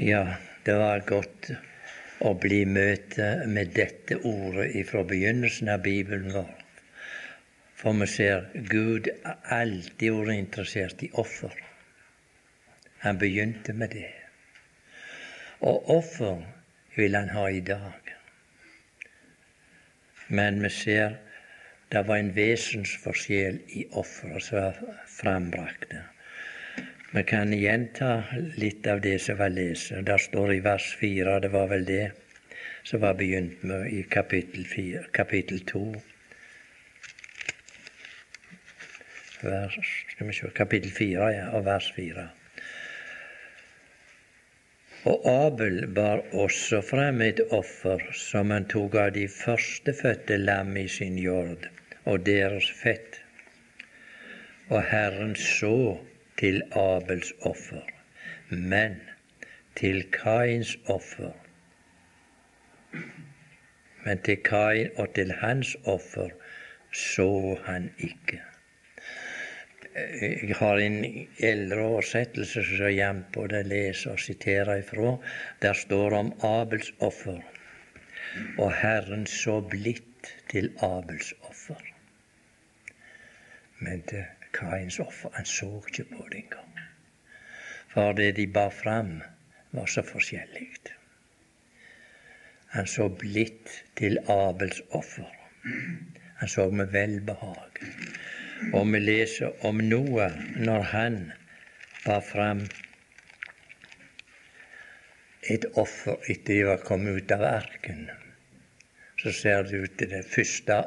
Ja, det var godt å bli møtt med dette ordet fra begynnelsen av Bibelen vår. For vi ser Gud alltid vært interessert i offer. Han begynte med det. Og offer vil han ha i dag. Men vi ser det var en vesensforskjell i offeret som var frambrakte. Vi kan gjenta litt av det som var lest. Det står i vers fire, det var vel det som var begynt med i kapittel, 4, kapittel 2. Vers, se, kapittel 4, ja, og vers 4. Og Abel bar også frem et offer som han tok av de førstefødte lam i sin jord og deres fett. Og Herren så til Abels offer, men til Kains offer. Men til Kain og til hans offer så han ikke. Jeg har en eldre oversettelse som jeg jevnt både leser og siterer ifra. Der står om Abels offer. Og Herren så blidt til Abels offer. Men til Kains offer. Han så ikke på det engang. For det de bar fram, var så forskjellig. Han så blidt til Abels offer. Han så med velbehag. Og vi leser om Noah når han bar fram et offer etter de var kommet ut av arken. Så ser det ut til det første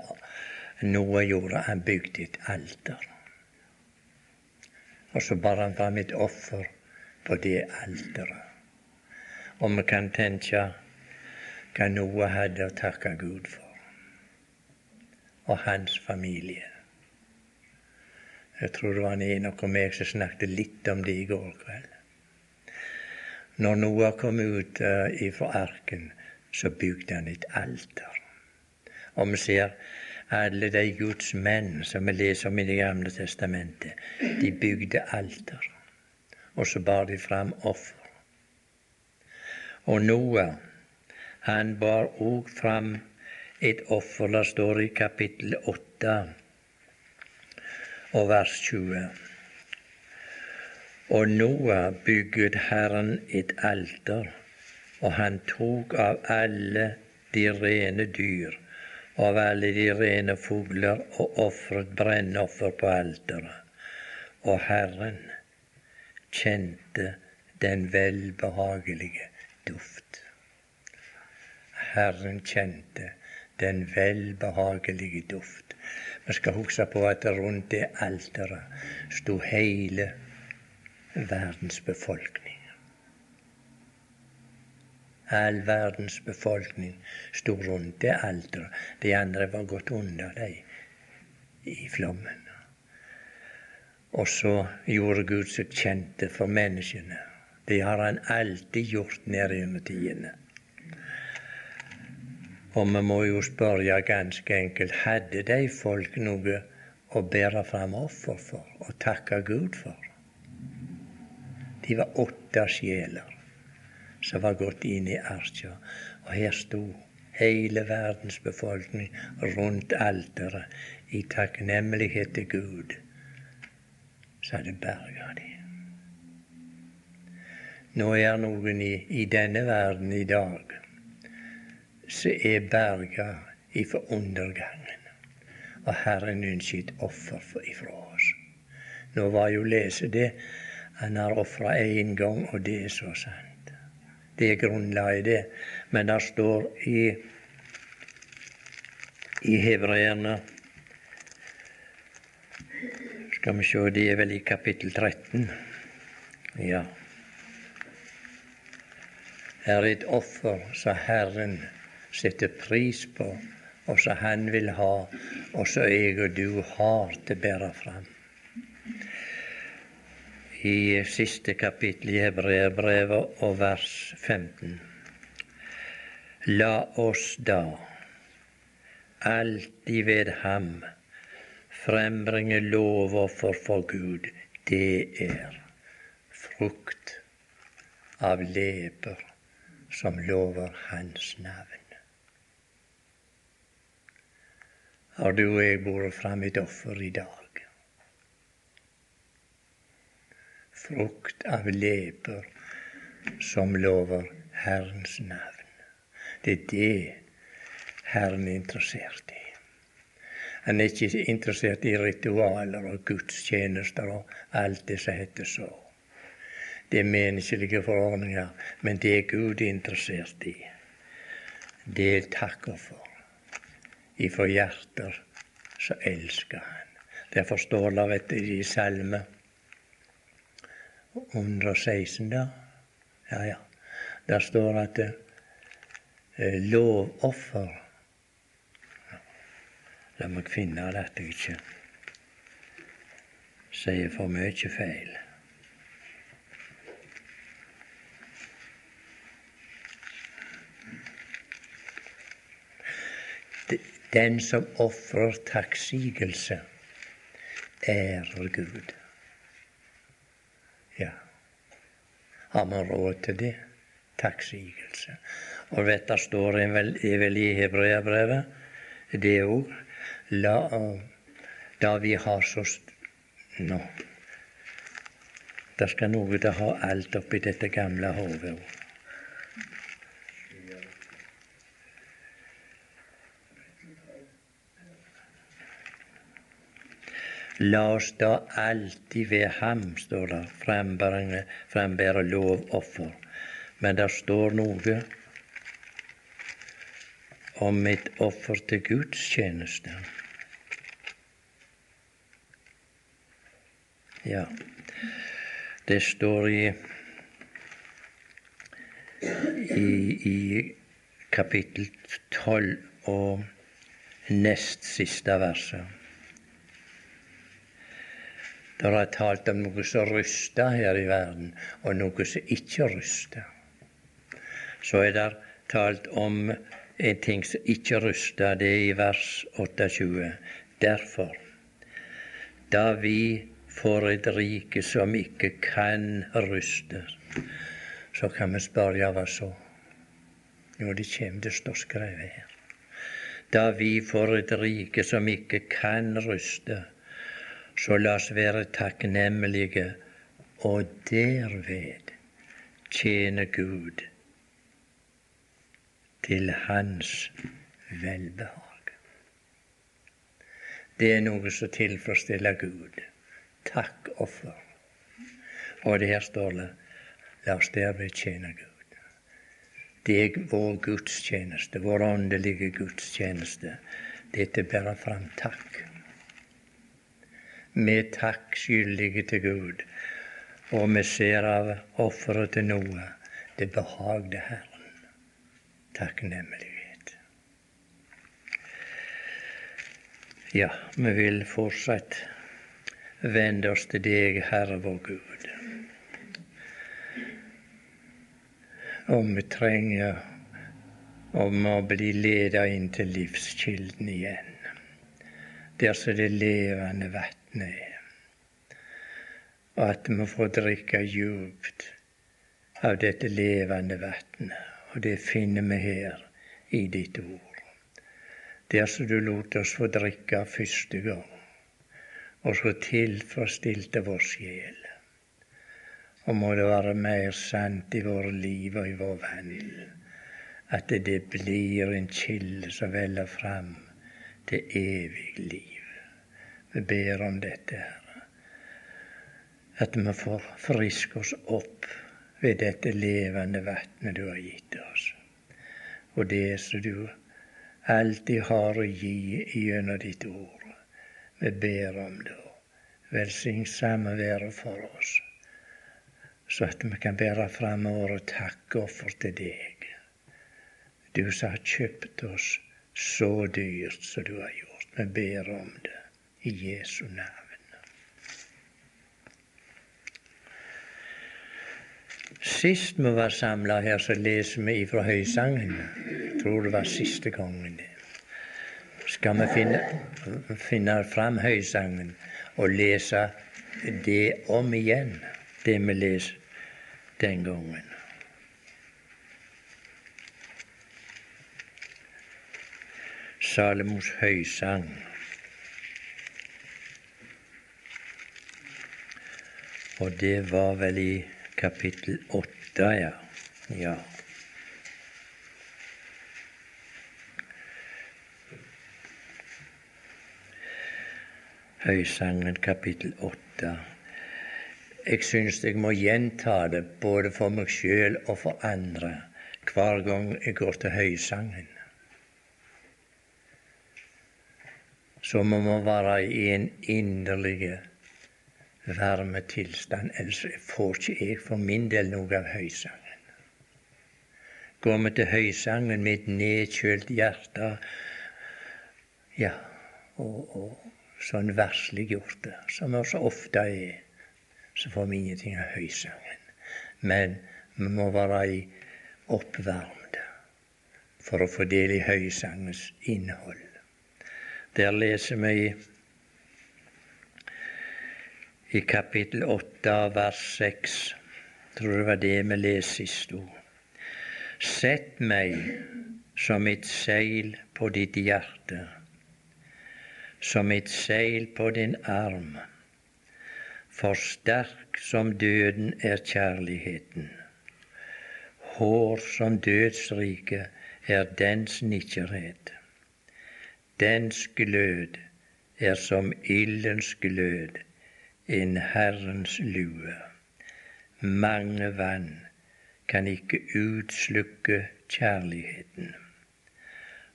Noah gjorde. Han bygde et alter. Og så bar han fram et offer på det alteret. Og vi kan tenke hva Noah hadde å takke Gud for. Og hans familie. Jeg tror det var en Enok og meg som snakket litt om det i går kveld. Når Noah kom ut uh, ifra arken, så bygde han et alter. Og vi ser alle de Guds menn som vi leser om i Det gamle testamentet, de bygde alter, og så bar de fram offer. Og Noah, han bar òg fram et offer. Det står i kapittel 8 og vers 20. Og Noah bygget Herren et alter, og han tok av alle de rene dyr av alle de rene fugler og ofret brennoffer på alteret. Og Herren kjente den velbehagelige duft. Herren kjente den velbehagelige duft. Vi skal huske på at rundt det alteret sto hele verdens befolkning. All verdens befolkning sto rundt det alteret. De andre var gått under dem i flommen. Og så gjorde Gud seg kjente for menneskene. Det har han alltid gjort nede under tidene. Og vi må jo spørre ganske enkelt hadde de folk noe å bære fram offer for og takke Gud for? De var åtte sjeler som var gått inn i arka. Og her sto hele verdens befolkning rundt alteret i takknemlighet til Gud, så hadde berga de. Nå er noen i, i denne verden i dag som er berga ifra undergangen. Og Herren ønsker et offer ifra oss. Nå var jo lese det. Han har ofra én gang, og det er så sant. Det er grunnlaget, det. Men det står i, i Hebreerne Skal vi se, det er vel i kapittel 13. Ja. Her er et offer som Herren setter pris på, og som Han vil ha, og som jeg og du har til å bære fram i siste kapittel i Hebreerbrevet og vers 15. La oss da alltid ved ham frembringe lovoffer for Gud. Det er frukt av leper som lover Hans navn. Har du og jeg båret fram et offer i dag? Frukt av leper som lover Herrens navn. Det er det Herren er interessert i. Han er ikke interessert i ritualer og gudstjenester og alt det som heter så. Det er menneskelige forordninger, men det er Gud interessert i. Det er takker for. Ifra hjerter så elsker han. Derfor står det i Salme 116, da. Ja, ja. Der står at eh, lovoffer La meg finne det at jeg ikke sier for mye feil. Den som ofrer takksigelse, ærer Gud. Har man råd til det? Takksigelse. Og dette står vel, vel i Hebreabrevet, det òg la, da vi har så Nå. Det skal noe til å ha alt oppi dette gamle hodet òg. La oss da alltid ved ham, står det, frembære, frembære lovoffer. Men det står noe om et offer til Guds tjeneste. Ja, det står i, i, i kapittel tolv og nest siste verset. Det er talt om noe som ruster her i verden, og noe som ikke ruster. Så er det talt om en ting som ikke ruster. Det er i vers 28. Derfor, da vi får et rike som ikke kan ruste. Så kan vi spørre hva så? Jo, det kommer det står skrevet her. Da vi får et rike som ikke kan ruste, så la oss være takknemlige og derved tjene Gud til Hans velbehag. Det er noe som tilfredsstiller Gud takkoffer. Og det her står det la oss derved tjene Gud. Det er vår gudstjeneste, vår åndelige gudstjeneste. Dette bærer fram takk. Vi er takkskyldige til Gud, og vi ser av offeret til noe. Det behagde Herren. Takknemlighet. Ja, vi vil fortsette vende oss til deg, Herre vår Gud. Og vi trenger om å bli leda inn til livskilden igjen, der som det levende vatnet Og at vi får drikke djupt av dette levende vannet. Og det finner vi her i ditt ord. Der som du lot oss få drikke første gang og så tilfredsstilte vår sjel. Og må det være mer sant i våre liv og i vår vandel at det blir en kilde som veller fram til evig liv. Vi ber om dette, Herre. At vi får friske oss opp ved dette levende vannet du har gitt oss. Og det som du alltid har å gi gjennom ditt ord. Vi ber om det. Velsign samværet for oss, så at vi kan bære fram våre takkoffer til deg. Du som har kjøpt oss så dyrt som du har gjort. Vi ber om det i Jesu navn. Sist vi var samla her, så leser vi ifra Høysangen. Jeg tror det var siste gangen. Skal vi finne, finne fram Høysangen og lese det om igjen, det vi leser den gangen. Salomos høysang. Og det var vel i kapittel åtte, ja. ja. Høysangen kapittel åtte. Jeg syns jeg må gjenta det både for meg sjøl og for andre hver gang jeg går til høysangen. Så må man være i en inderlig varmetilstand, ellers får ikke jeg for min del noe av høysangen. Går vi til høysangen med et nedkjølt hjerte, ja, og, og sånn versliggjorte, som vi så ofte er, så får vi ingenting av høysangen. Men vi må være i oppvarmede for å få del i høysangens innhold. Der leser vi i kapittel 8 vers 6. Tror det var det vi leste i ord. Sett meg som et seil på ditt hjerte, som et seil på din arm for sterk som døden er kjærligheten. Hår som dødsriket er dens nikkerhet. Dens glød er som ildens glød, en Herrens lue. Mange vann kan ikke utslukke kjærligheten,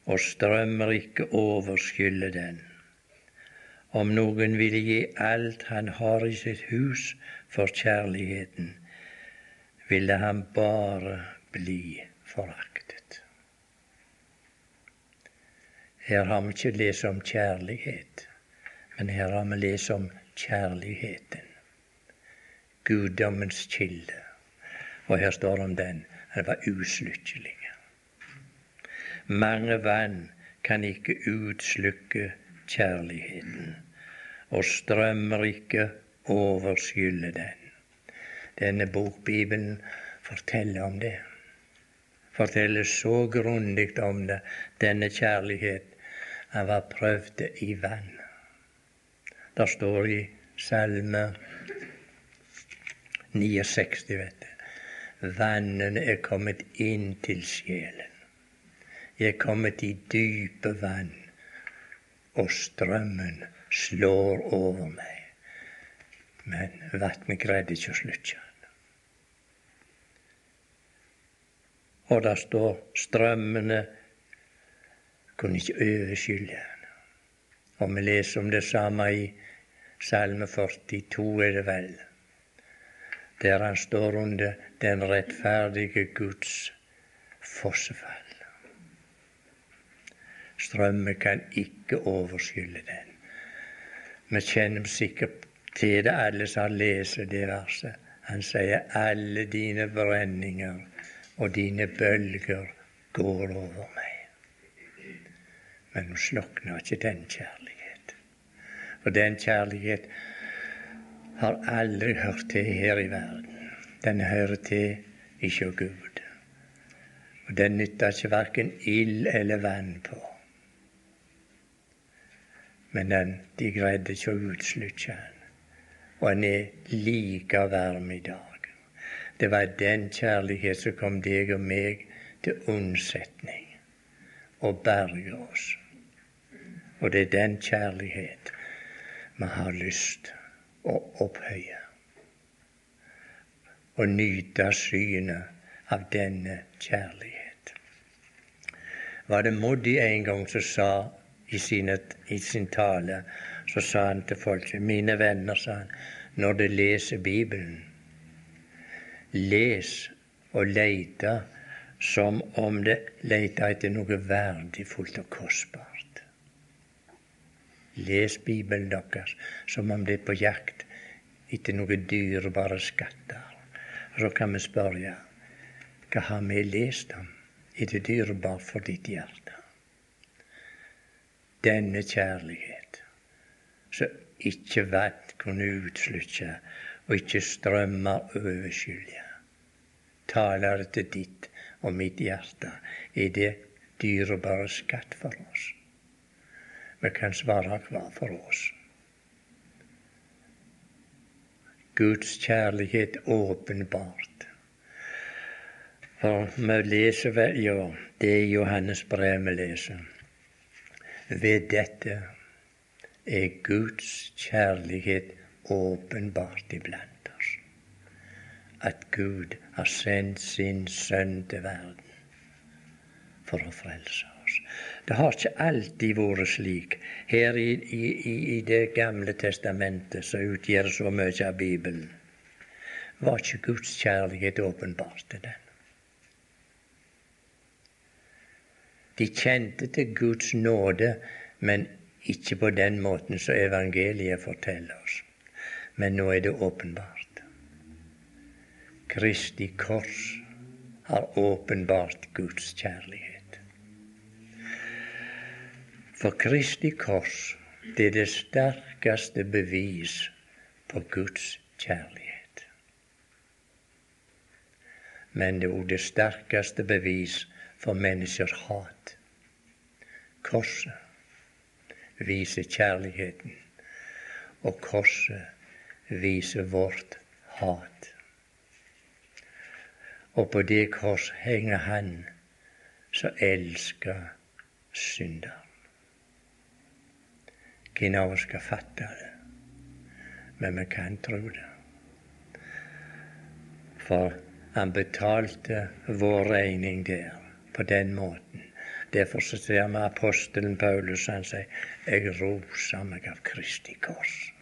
og strømmer ikke overskylle den. Om noen ville gi alt han har i sitt hus for kjærligheten, ville han bare bli foraktet. Her har vi ikke lest om kjærlighet, men her har vi lest om kjærligheten. Guddommens kilde. Og her står det om den. Den var uslukkelig. Mange vann kan ikke utslukke kjærligheten, og strømmer ikke overskylle den. Denne bokbibelen forteller om det. Forteller så grundig om det, denne kjærlighet. Han var prøvd i vann. Det står i Salme 69, vet du. Vannene er kommet inn til sjelen. Jeg er kommet i dype vann og strømmen slår over meg. Men vannet greide ikke å slutte. Og der står strømmene kunne ikke overskylle den. Og vi leser om det samme i Salme 42, er det vel, der han står under den rettferdige Guds fossefall. Strømmen kan ikke overskylle den. Vi kjenner sikkert til det, alle som leser det verset. Han sier alle dine brenninger og dine bølger går over meg. Men hun slokner ikke den kjærlighet. For den kjærlighet har aldri hørt til her i verden. Den hører til ikke Gud. Og den nytter ikke verken ild eller vann på. Men den, de greide ikke å utslutte den. Og den er like varm i dag. Det var den kjærlighet som kom deg og meg til unnsetning og berge oss. Og det er den kjærlighet vi har lyst å opphøye. Og nyte synet av denne kjærlighet. Var det Moddi en gang som sa i, sine, i sin tale, så sa han til folket Mine venner, sa han, når de leser Bibelen, les og leite som om de leita etter noe verdifullt og kostbart. Les Bibelen deres som om det er på jakt etter noen dyrebare skatter. Så kan vi spørre hva har vi lest om? Er det dyrebart for ditt hjerte? denne kjærlighet, så ikke vann kunne utslutte og ikke strømmer overskylde. Taler til ditt og mitt hjerte er det dyrebare skatt for oss. Vi kan svare hver for oss. Guds kjærlighet åpenbart. For vi leser ja, det er Johannes brev vi leser. Ved dette er Guds kjærlighet åpenbart iblant oss. At Gud har sendt sin sønn til verden for å frelse oss. Det har ikke alltid vært slik. Her i, i, i Det gamle testamentet, som utgjør så mye av Bibelen, var ikke Guds kjærlighet åpenbart til den. De kjente til Guds nåde, men ikke på den måten som evangeliet forteller oss. Men nå er det åpenbart. Kristi kors har åpenbart Guds kjærlighet. For Kristi kors det er det sterkeste bevis på Guds kjærlighet. Men det er òg det sterkeste bevis for menneskers hat. Korset viser kjærligheten, og korset viser vårt hat. Og på det kors henger Han som elsker synder. Hvem av oss skal fatte det? Men vi kan tro det. For han betalte vår regning der, på den måten. Derfor så ser vi apostelen Paulus, han sier, 'Jeg roser meg av Kristi kors'.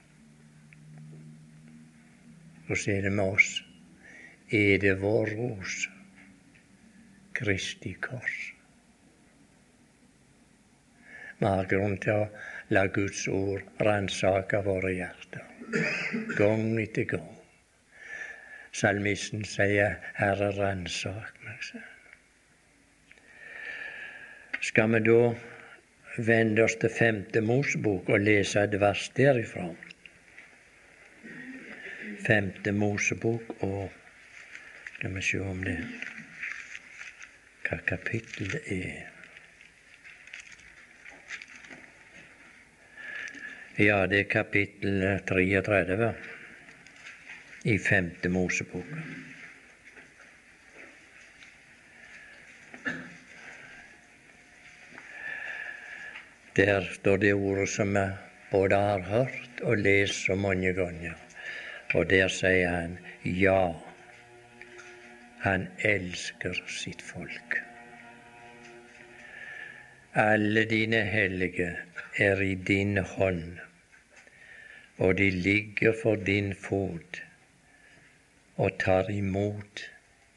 Og så er det med oss. Er det vår ros Kristi kors? Vi har grunn til å La Guds ord ransake våre hjerter, gang etter gang. Salmisten sier, 'Herre, ransak meg'. Skal vi da vende oss til femte Mosebok og lese et vers derifra? Femte Mosebok og Skal vi se om det hva kapittel det er. Ja, det er kapittel 33 i femte Mosebok. Der står det ordet som vi både har hørt og lest så mange ganger. Og der sier han ja, han elsker sitt folk. Alle dine hellige er i din hånd og de ligger for din fot og tar imot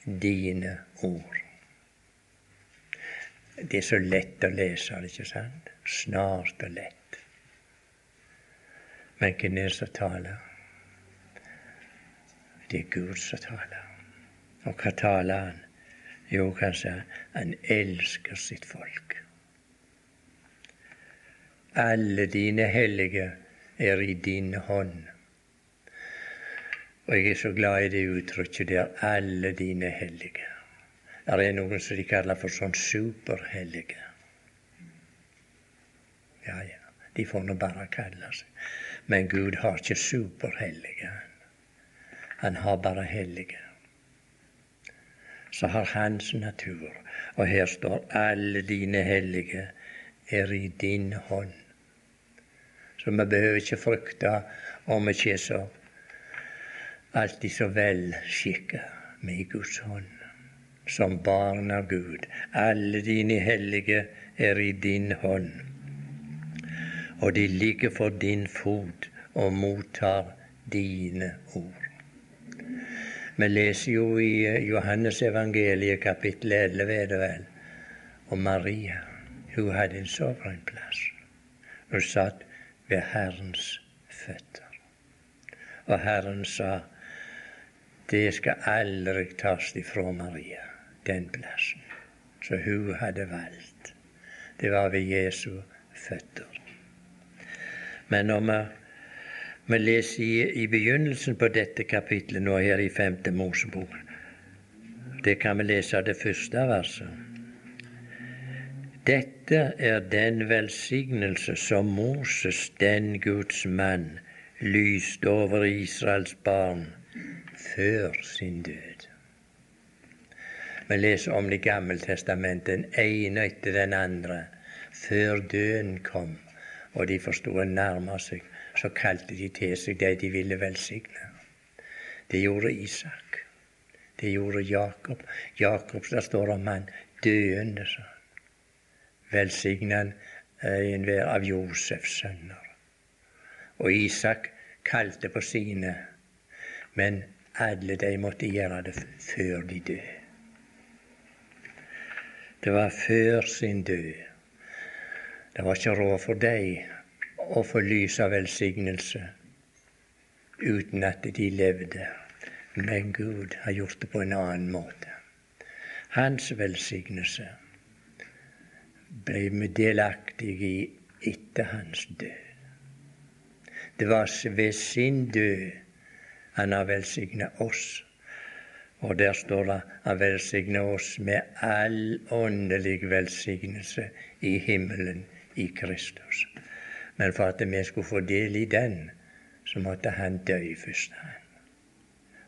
dine ord. Det er så lett å lese det, ikke sant? Snart og lett. Men hvem er det som taler? Det er Gud som taler. Og hva taler han? Jo, kanskje han elsker sitt folk. Alle dine hellige er i din hånd. Og jeg er så glad i det uttrykket der, alle dine hellige. Det noen som de kaller for sånn superhellige. Ja, ja, de får nå bare kalle seg. Men Gud har ikke superhellige. Han har bare hellige. Så har hans natur. Og her står alle dine hellige er i din hånd. Så vi behøver ikke frykte om vi ikke er så alltid så velskikka med Guds hånd. Som barn av Gud. Alle dine hellige er i din hånd. Og de ligger for din fot og mottar dine ord. Vi leser jo i Johannes evangeliet kapittel 11, er det vel, om Maria. Hun hadde en soveren plass. Hun satt ved Herrens føtter. Og Herren sa, det skal aldri tas ifra Maria, den plassen som hun hadde valgt. Det var ved Jesu føtter. Men når vi, vi leser i, i, begynnelsen på dette kapitlet nå her i femte Mosebok, det kan vi lese av det første verset. Dette er den velsignelse som Moses, den Guds mann, lyste over Israels barn før sin død. Vi leser om Det gamle testamentet, den ene etter den andre, før døden kom, og de forsto å nærme seg, så kalte de til seg de de ville velsigne. Det gjorde Isak. Det gjorde Jakob. Jakob, der står om han døende, sa han. Velsigna han enhver av Josefs sønner. Og Isak kalte på sine, men alle de måtte gjøre det før de døde. Det var før sin død. Det var ikke råd for dem å få lys av velsignelse uten at de levde. Men Gud har gjort det på en annen måte. Hans velsignelse ble vi delaktige i etter hans død. Det var ved sin død han har velsigna oss og der står det han velsigna oss med all åndelig velsignelse i himmelen i Kristus. Men for at vi skulle få del i den, så måtte han dø først.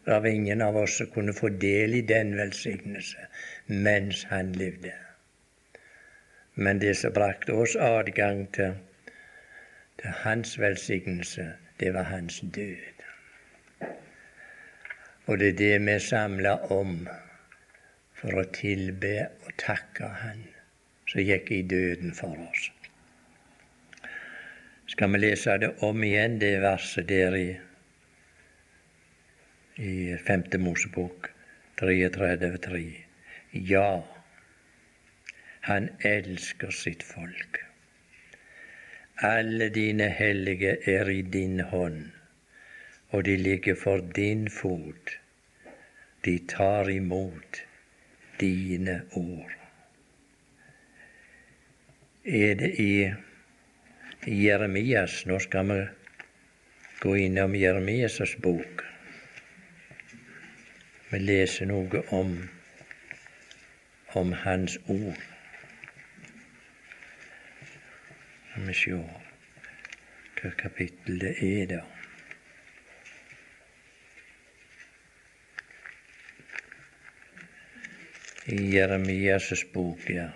Det var ingen av oss som kunne få del i den velsignelse mens han levde. Men det som brakte oss adgang til, til hans velsignelse, det var hans død. Og det er det vi er samla om for å tilbe og takke Han som gikk i døden for oss. Skal vi lese det om igjen, det verset der i, i 5. Mosebok 33.3. Ja, han elsker sitt folk. Alle dine hellige er i din hånd og de ligger for din fot. De tar imot dine ord. Er det i Jeremias Nå skal vi gå innom Jeremias' bok. Vi leser noe om, om hans ord. Skal vi se hva kapittel det er, da. i Jeremias' bok, ja.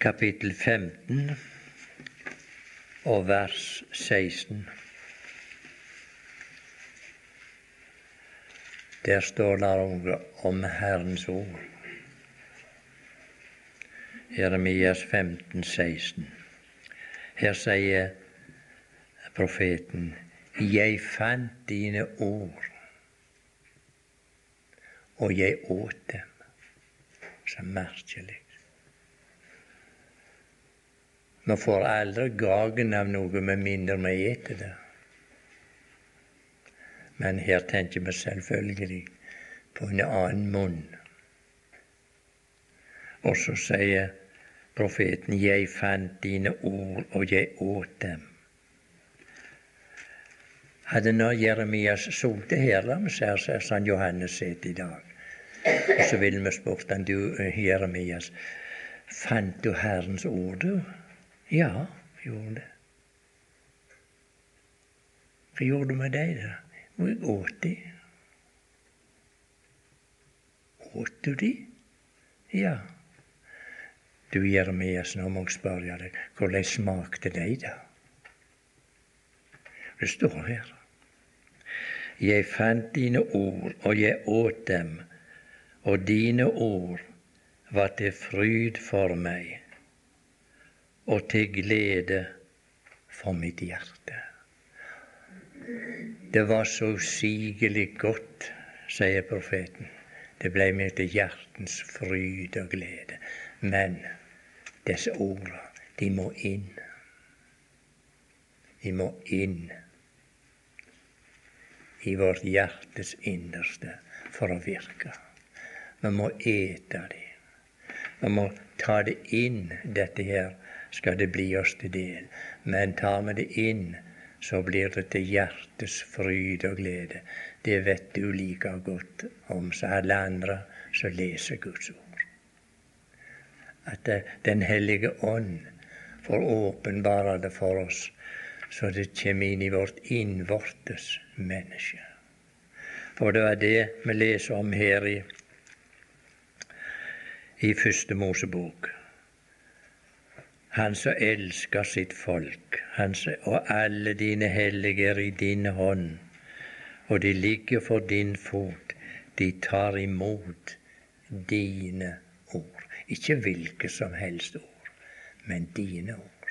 kapittel 15 og vers 16. Der står det om Herrens ord. Jeremias 15, 16. Her sier profeten Jeg fant dine ord, og jeg åt dem. Så merkelig. Vi får aldri gagen av noe med mindre vi eter det. Men her tenker vi selvfølgelig på en annen munn. Og så sier profeten, jeg fant dine ord, og jeg åt dem. Hadde nå Jeremias sittet her, la meg si, som Johannes sitter i dag, og så ville vi spurt han, du eh, Jeremias, fant du Herrens ord, du? Ja, gjorde det. Hva gjorde du med dem, da? Jeg åt de. Åt du de? Ja. Du Jeremias, nå må jeg spørre deg, hvordan smakte de, da? Det står her. Jeg fant dine ord, og jeg åt dem og dine ord var til fryd for meg og til glede for mitt hjerte. Det var så usigelig godt, sier profeten. Det ble meg til hjertens fryd og glede. Men disse orda, de må inn. De må inn i vårt hjertes innerste for å virke. Vi må ete det. Vi må ta det inn, dette her skal det bli oss til del. Men tar vi det inn, så blir det til hjertes fryd og glede. Det vet du like godt om som alle andre som leser Guds ord. At Den hellige ånd får åpenbare det for oss, så det kommer inn i vårt innvortes menneske. For det var det vi leser om her i, i Første Mosebok. Han som elsker sitt folk, han som, og alle dine hellige er i din hånd, og de ligger for din fot, de tar imot dine. Ikke hvilke som helst ord, men dine ord.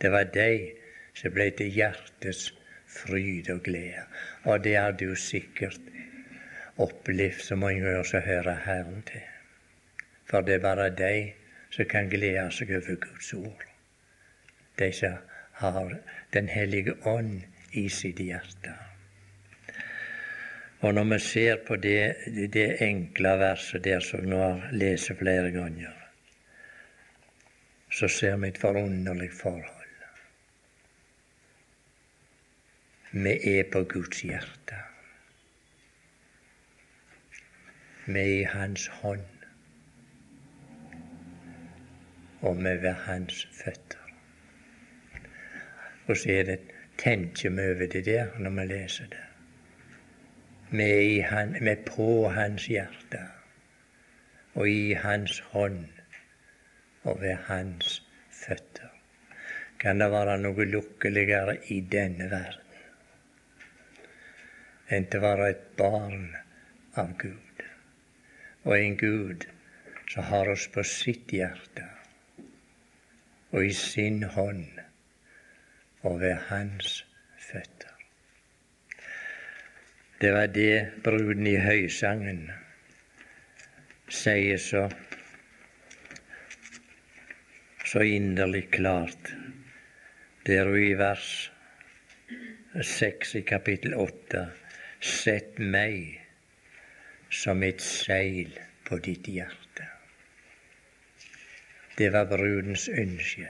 Det var de som ble til hjertets fryd og glede. Og det har du sikkert opplevd så mange ganger som hører Herren til. For det er bare de som kan glede seg over Guds ord. De som har Den hellige ånd i sitt hjerte. Og når vi ser på det, det enkle verset der som vi har lest flere ganger, så ser vi et forunderlig forhold. Vi er på Guds hjerte. Vi er i Hans hånd, og vi er ved Hans føtter. Og så er det tenker vi over det der når vi leser det. Er, han, er på Hans hjerte og i Hans hånd og ved Hans føtter. Kan det være noe lukkeligere i denne verden? enn til å være et barn av Gud. Og en Gud som har oss på sitt hjerte og i sin hånd og ved hans føtter. Det var det bruden i høysangen sier så så inderlig klart. der hun i vers seks i kapittel åtte Sett meg som et seil på ditt hjerte. Det var brudens ønske.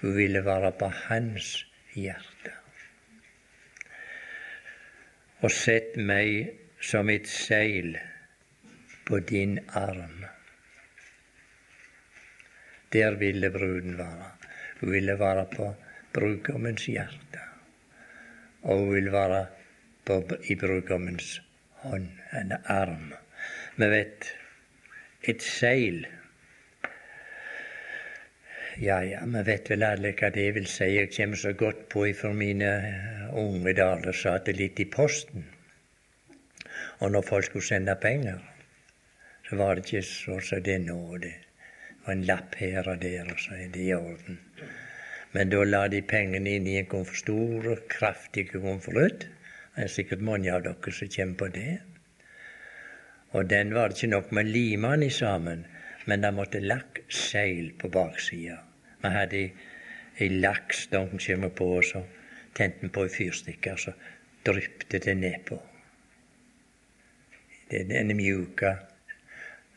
Hun ville være på hans hjerte. Og sett meg som et seil på din arm. Der ville bruden være. Hun ville være på brudgommens hjerte. Og hun ville være på, i brudgommens hånd, en arm. Vi vet et seil Ja, ja, vi vet vel alle hva det vil si. Jeg kommer så godt på ifra mine eh, unge dager litt i posten. Og når folk skulle sende penger, så var det ikke så som det er nå. Det var en lapp her og der, og så er det i orden. Men da la de pengene inn i en stor, kraftig konvolutt. Det er sikkert mange av dere som kommer på det. Og den var det ikke nok med å lime den sammen, men det måtte lakkseil på baksida. Vi hadde ei lakkstong som på, og så tente vi på ei fyrstikke, og så dryppet det nedpå. Denne mjuke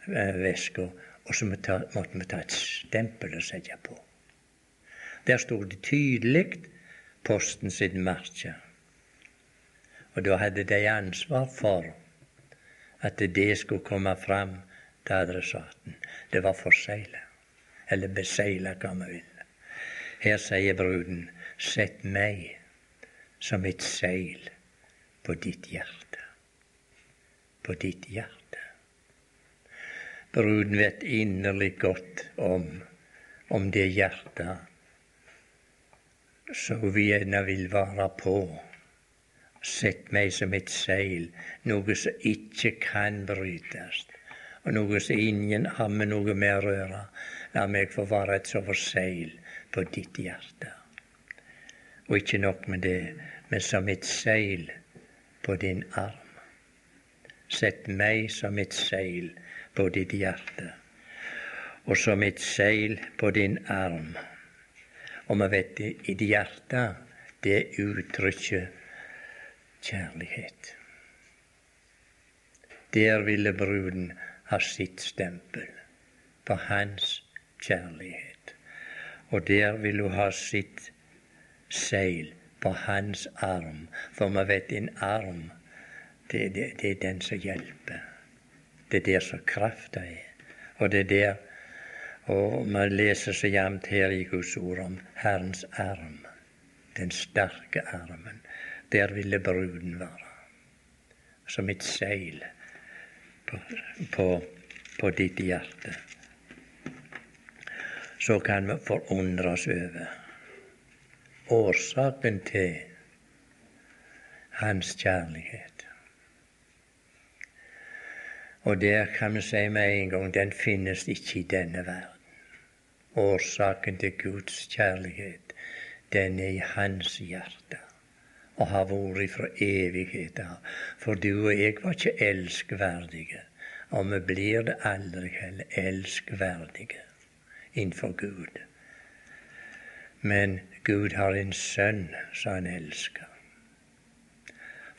eh, væska. Og så måtte vi ta et stempel og sette på. Der sto det tydelig Posten sitt merke. Og da hadde de ansvar for at det skulle komme fram til adressaten. Det var forsegla. Eller besegla, vi vil. Her sier bruden, sett meg som et seil på ditt hjerte. På ditt hjerte. Bruden vet inderlig godt om, om det hjertet som vi gjerne vil være på Sett meg som et seil, noe som ikke kan brytes, og noe som ingen har med noe med å røre. La meg få være et sånt seil på ditt hjerte. Og ikke nok med det, men som et seil på din arm. Sett meg som et seil på ditt hjerte, og som et seil på din arm. Og vi vet det, i ditt hjerte, det uttrykket kjærlighet. Der ville bruden ha sitt stempel på hans kjærlighet. Og der vil hun ha sitt seil på hans arm. For vi vet en arm, det, det, det er den som hjelper. Det er der som krafta er. Og det er der Og man leser så jevnt her i Guds ord om Herrens arm, den sterke armen. Der ville bruden være. Som et seil på, på, på ditt hjerte. Så kan vi forundres over årsaken til hans kjærlighet. Og der kan vi si med en gang den finnes ikke i denne verden. Årsaken til Guds kjærlighet, den er i hans hjerte og har vært fra evighet av. For du og jeg var ikke elskverdige, og vi blir det aldri heller elskverdige innenfor Gud. Men Gud har en sønn som han elsker.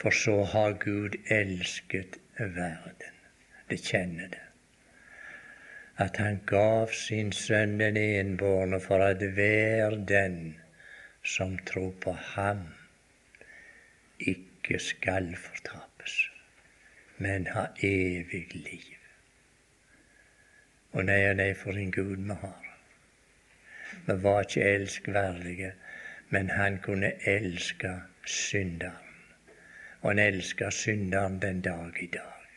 For så har Gud elsket verden. Det kjenner det. At han gav sin sønn den enbårne for at hver den som tror på ham, ikke skal fortapes, men ha evig liv. Og nei og nei, for en Gud vi har. Vi var ikke elskverdige, men han kunne elske synderen. Og han elsker synderen den dag i dag.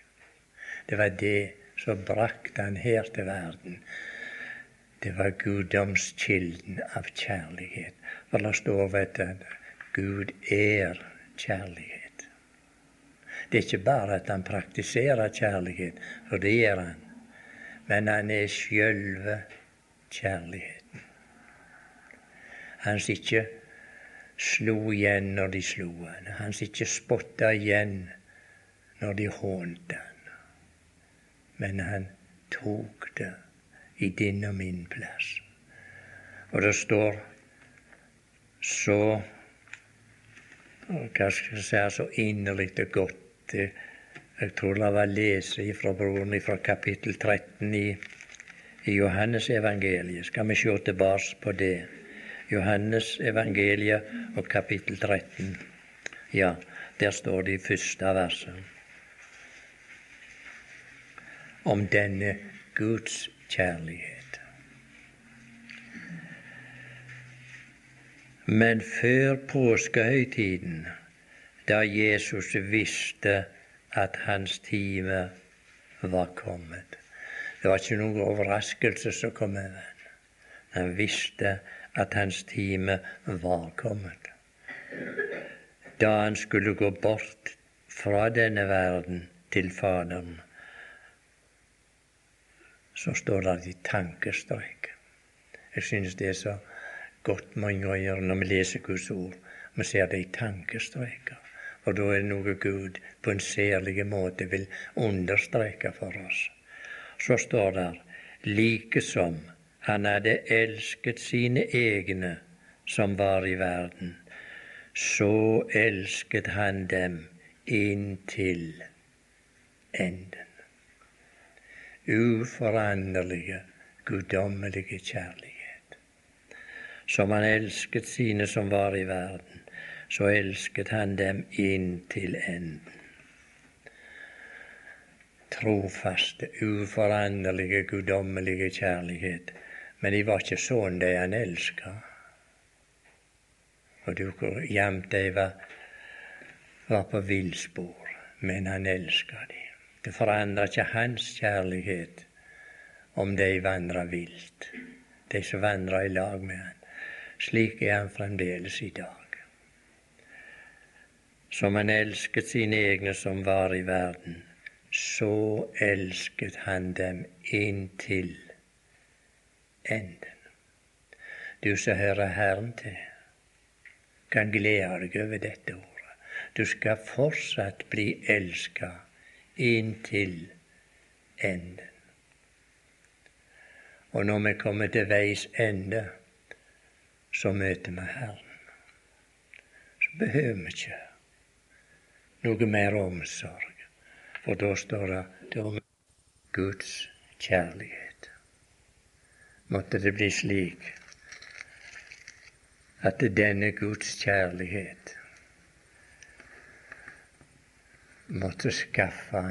Det var det som brakte han her til verden. Det var guddomskilden av kjærlighet. For det står vet du, Gud er kjærlighet. Det er ikke bare at han praktiserer kjærlighet, for det gjør han, men han er sjølve kjærligheten. Han som ikke slo igjen når de slo han. Han som ikke spotta igjen når de hånte han. Men han tok det i din og min plass. Og det står så Hva skal jeg si så inderlig og godt Jeg tror det var lese fra broren fra kapittel 13 i, i Johannes evangeliet. Skal vi se tilbake på det? Johannes evangeliet og kapittel 13. Ja, der står det i første verset om denne Guds kjærlighet. Men før påskehøytiden, da Jesus visste at hans time var kommet Det var ikke noen overraskelse som kom over ham. Han visste at hans time var kommet. Da han skulle gå bort fra denne verden til Faderen, så står det i tankestrek. Jeg synes det er så godt mange ganger når vi leser Guds ord. Vi ser det i tankestreker. Og da er det noe Gud på en særlig måte vil understreke for oss. Så står det like som han hadde elsket sine egne som var i verden. Så elsket han dem inntil enden. Uforanderlige, guddommelige kjærlighet. Som han elsket sine som var i verden, så elsket han dem inntil enden trofaste, uforanderlige, guddommelige kjærlighet men de var ikke sånn de han elska. Og du hvor jevnt de var, var på villspor, men han elska de. Det forandra ikke hans kjærlighet om de vandra vilt, de som vandra i lag med han. Slik er han fremdeles i dag. Som han elsket sine egne som var i verden, så elsket han dem inntil enden. Du som hører Herren til, kan glede deg over dette ordet. Du skal fortsatt bli elska inntil enden. Og når vi kommer til veis ende, så møter vi Herren. Så behøver vi ikke noe mer omsorg, for da står det om Guds kjærlighet måtte det bli slik at denne Guds kjærlighet måtte skaffe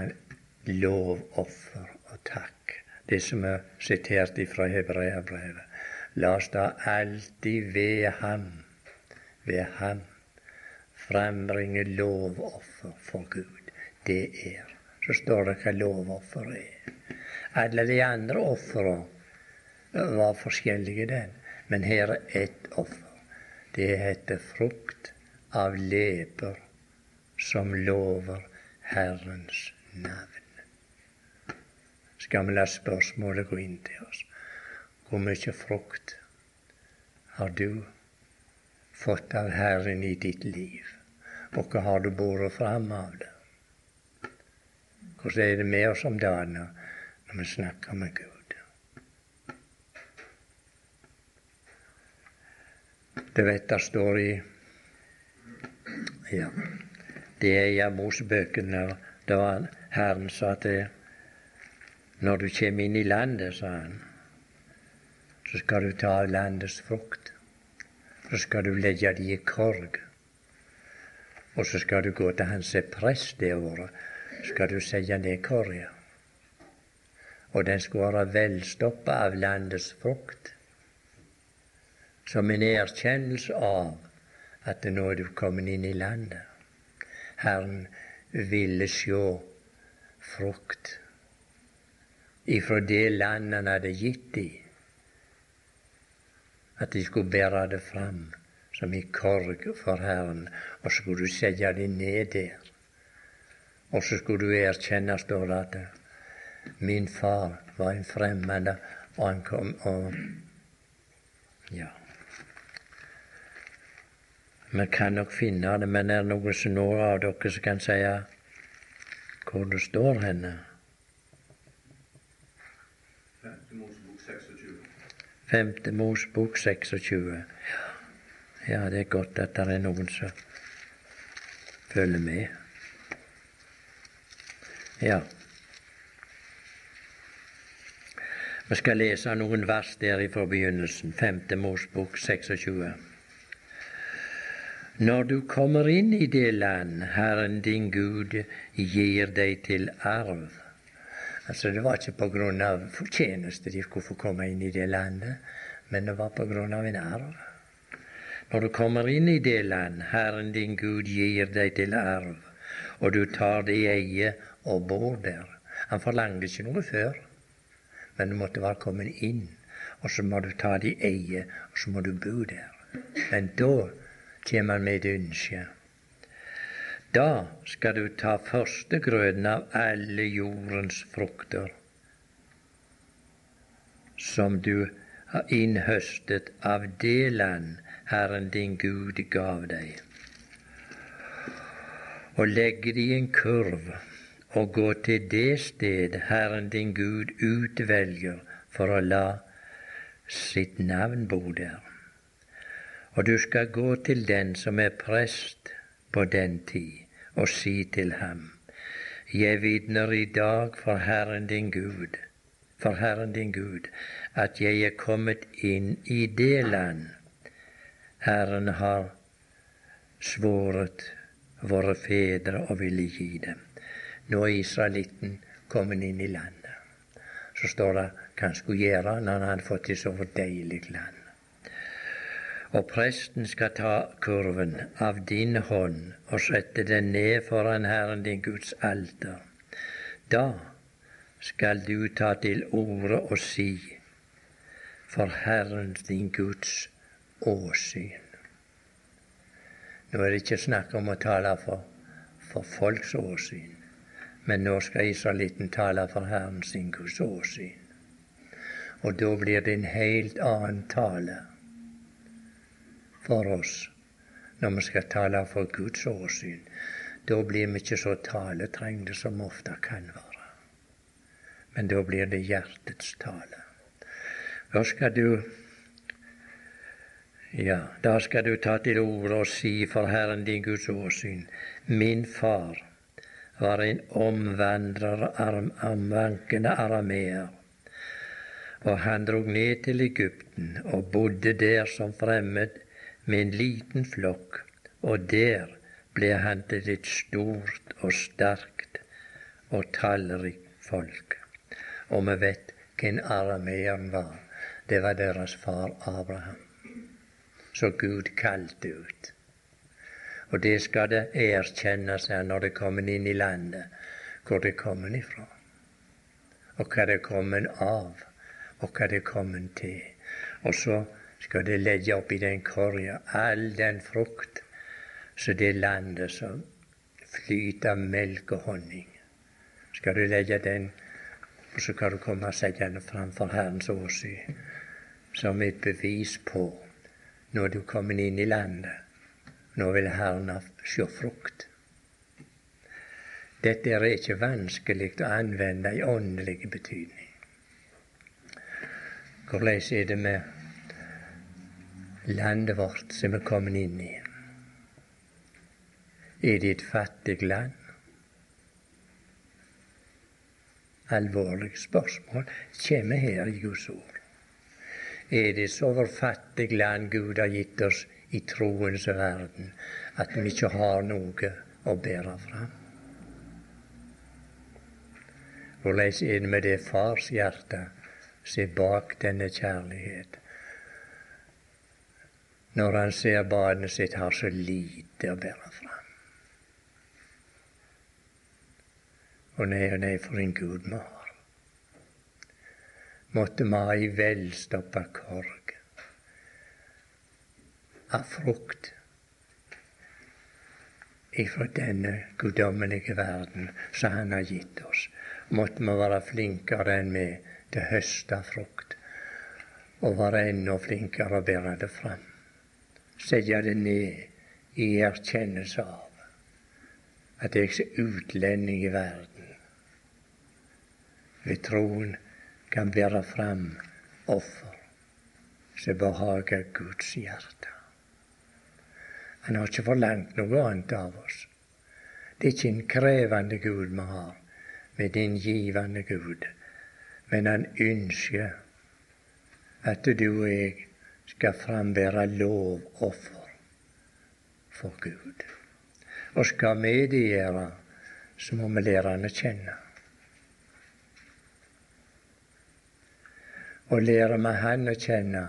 lovoffer og takk det som er sitert fra Hebreabrevet. La oss da alltid ved Ham, ved Ham, frembringe lovoffer for Gud. Det er. Så står det hva lovoffer er. Alle de andre ofrene var forskjellige, den. Men her er ett offer. Det heter frukt av leper som lover Herrens navn. Skal vi la spørsmålet gå inn til oss? Hvor mye frukt har du fått av Herren i ditt liv? Og hva har du båret fram av det? Hvordan er det med oss om dagen når vi snakker med Gud? Det står i ja, det er i Mosebøkene da Herren sa til Når du kommer inn i landet, sa han, så skal du ta av landets frukt. Så skal du legge det i korg. Og så skal du gå til han som er prest det året, skal du sette ned korga. Og den skal være velstoppa av landets frukt. Som en erkjennelse av at nå er du kommet inn i landet. Herren ville sjå frukt ifra det landet han hadde gitt dem. At de skulle bære det fram som i korg for Herren, og så skulle du sette det ned der. Og så skulle du erkjenne, står det, at min far var en fremmed, og han kom og Ja. Vi kan nok finne det, men er det noen som når av dere som kan si hvor det står henne? Femte Mosebok 26. Ja, det er godt at det er noen som følger med. Ja. Vi skal lese noen vers der fra begynnelsen. Femte Mosebok 26. Når du kommer inn i det land Herren din Gud gir deg til arv Altså Det var ikke på grunn av fortjeneste de skulle få komme inn i det landet, men det var på grunn av en arv. Når du kommer inn i det land Herren din Gud gir deg til arv, og du tar det i eie og bor der Han forlangte ikke noe før, men du måtte være kommet inn, og så må du ta det i eie, og så må du bo der. Men da kommer han med et ønske. Da skal du ta førstegrøden av alle jordens frukter som du har innhøstet av det land Herren din Gud gav deg, og legge det i en kurv og gå til det sted Herren din Gud utvelger for å la sitt navn bo der og du skal gå til den som er prest på den tid, og si til ham, Jeg vitner i dag for Herren din Gud, for Herren din Gud, at jeg er kommet inn i det land Herren har svoret våre fedre og ville gi dem. Nå er israelitten kommet inn i landet. Så står det hva han skulle gjøre når han hadde fått et så deilig land. Og presten skal ta kurven av din hånd og sette den ned foran Herren din Guds alter. Da skal du ta til orde og si for Herren din Guds åsyn. Nå er det ikke snakk om å tale for, for folks åsyn, men nå skal israelitten tale for Herren sin Guds åsyn. Og da blir det en helt annen tale for oss når vi skal tale for Guds åsyn. Da blir vi ikke så taletrengte som ofte kan være. Men da blir det hjertets tale. Da skal du ja, da skal du ta til orde og si for Herren din Guds åsyn. Min far var en omvandrer, arm, omvankende arameer. Og han drog ned til Egypten og bodde der som fremmed med en liten flokk, og der ble han til et stort og sterkt og tallrikt folk. Og vi vet hvem arameeren var. Det var deres far Abraham. Så Gud kalte ut. Og det skal det erkjennes her når det kommer inn i landet, hvor det kommer ifra. Og hva det kommer av, og hva det kommer til. Og så skal de legge oppi den korga all den frukt så det landet som flyter melk og honning. Skal du legge den, og så kan du komme og sette den framfor Herrens åsyn som et bevis på når du kommer inn i landet. Nå vil Herren se frukt. Dette er ikke vanskelig å anvende i åndelig betydning. Hvordan er det med landet vårt som er kommet inn i? Er det et fattig land? Alvorlig spørsmål kommer her i Guds ord. Er det så over fattig land Gud har gitt oss i troens verden, at vi ikke har noe å bære fram? Hvordan er det med det farshjertet som er bak denne kjærlighet? Når han ser barnet sitt har så lite å bære fram. Og nei og nei, for en Gud vi har. Måtte mai vel stoppe korg av frukt ifra denne guddommelige verden som Han har gitt oss. Måtte vi være flinkere enn vi til å høste frukt, og være enda flinkere å bære det fram. Sette det ned i erkjennelse av at jeg er utlending i verden ved troen kan bære fram offer som behager Guds hjerte. Han har ikke forlangt noe annet av oss. Det er ikke en krevende Gud vi har, men det er en givende Gud. Men han ønsker at du og jeg skal frambære lovoffer for Gud. Og skal vi så må vi lære Han å kjenne. Og lærer vi Han å kjenne,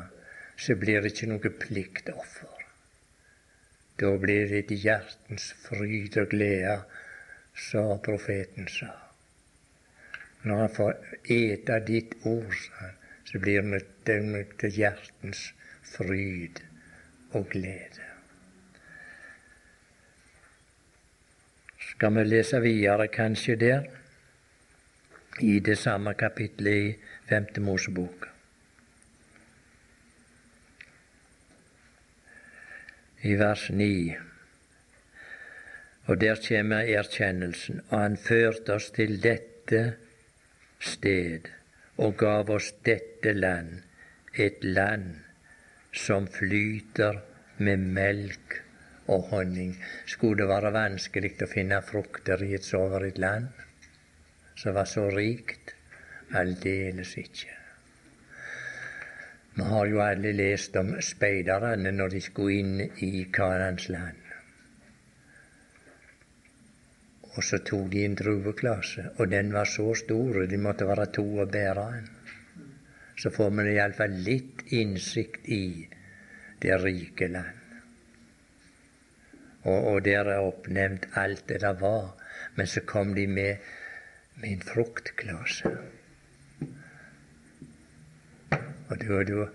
så blir det ikke noe pliktoffer. Da blir det et hjertens fryd og glede, sa profeten sa. Når han får ete ditt ord, så blir det til hjertens fryd og glede. Skal vi lese videre kanskje der, i det samme kapitlet i Femte Mosebok. I vers 9. Og der kommer erkjennelsen. Og han førte oss til dette sted og gav oss dette land, et land som flyter med melk og honning. Skulle det være vanskelig å finne frukter i et så land som var så rikt? Aldeles ikke. Vi har jo alle lest om speiderne når de skulle inn i Kanans land. Og så tok de en drueklase, og den var så stor, de måtte være to å bære den. Så får vi iallfall litt innsikt i det rike land. Og, og der er oppnevnt alt det der var, men så kom de med, med en fruktklase. Og da, da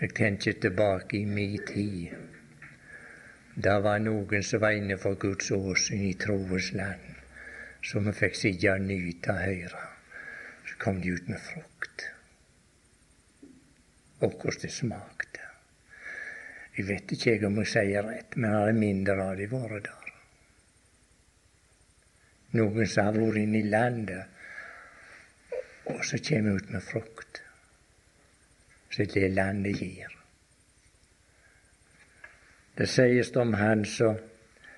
Jeg tenker tilbake i min tid. Det var noen som var inne for Guds åsyn i troens land, som vi fikk sitte og nyte og høre. Så kom de ut med frukt. Og hvordan det smakte. Jeg vet ikke jeg om jeg sier rett, men har mindre av de vært der. Noen som har vært inne i landet, og så kommer ut med frukt som det landet gir. Det sies om han så,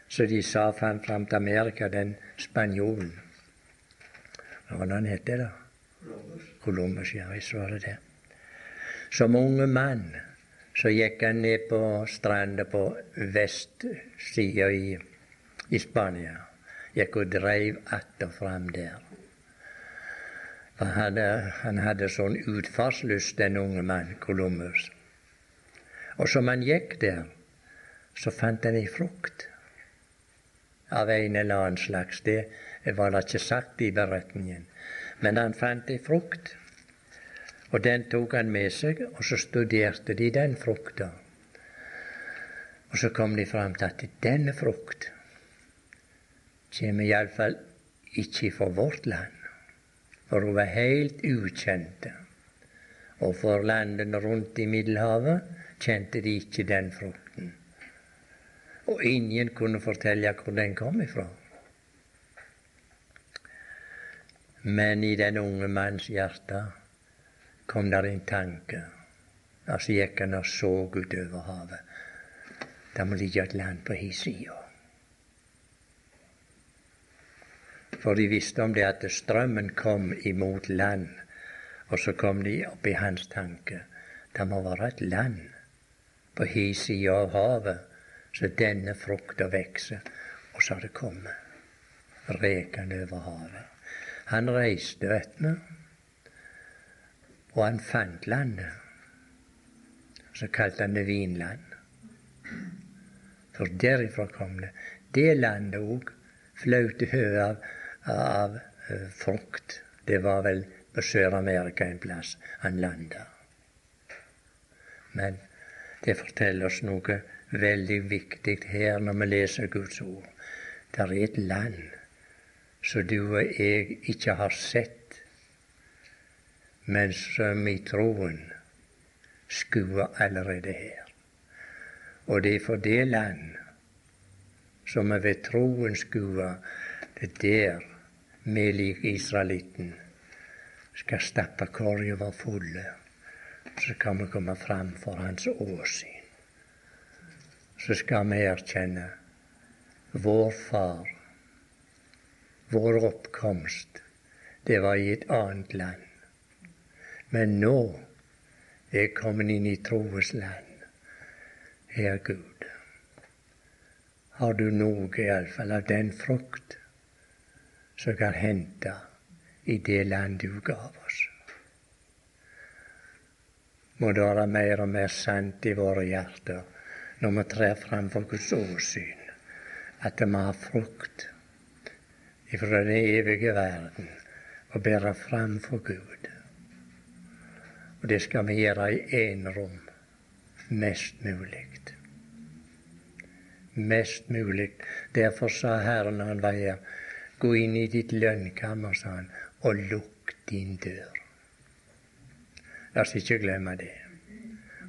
så de sa fram, fram til Amerika, den spanjolen. Hva var det han het? Columbus. ja, visst var det det. Som unge mann så gikk han ned på stranda på vestsida i, i Spania. Gikk og dreiv att og fram der. Han hadde, han hadde sånn utfartslyst, den unge mann Columbus. Og som han gikk der, så fant han ei frukt av en eller annen slags. Det var da ikke sagt i beretningen. Men han fant ei frukt, og den tok han med seg, og så studerte de den frukta. Og så kom de fram til at denne frukt kommer iallfall ikke fra vårt land, for hun var helt ukjent. Og for landene rundt i Middelhavet kjente de ikke den frukten. Og ingen kunne fortelle hvor den kom ifra. Men i den unge manns hjerte kom der en tanke. Og så gikk han og så utover havet. Det må ligge et land på hi sida. For de visste om det at strømmen kom imot land, og så kom de opp i hans tanke. Det må være et land på hi sida av havet, så denne frukta vokser. Og så har det kommet rekende over havet. Han reiste, vet vi, og han fant landet. Så kalte han det Vinland. For derifra kom det. Det landet òg flaut høy av, av uh, frukt. Det var vel på Sør-Amerika en plass han landa. Men det forteller oss noe veldig viktig her når vi leser Guds ord. Det er et land som du og jeg ikke har sett, men som i troen skuer allerede her. Og det er for det land som er ved troen skuer, det er der vi lik israelitten skal stappe korga fulle. Så kan vi komme fram for Hans åsyn. Så skal vi erkjenne vår far, vår oppkomst, det var i et annet land. Men nå er jeg kommet inn i troens land. Herre Gud, har du noe iallfall av den frukt som kan hente i det land du gav oss? Må det være mer og mer sant i våre hjerter når vi trer fram for Guds åsyn, at vi har frukt ifra den evige verden og bære fram for Gud. Det skal vi gjøre i enerom mest mulig mest mulig. Derfor sa Herren han var her, gå inn i ditt lønnkammer, sa han, og lukk din dør. La oss ikke glemme det.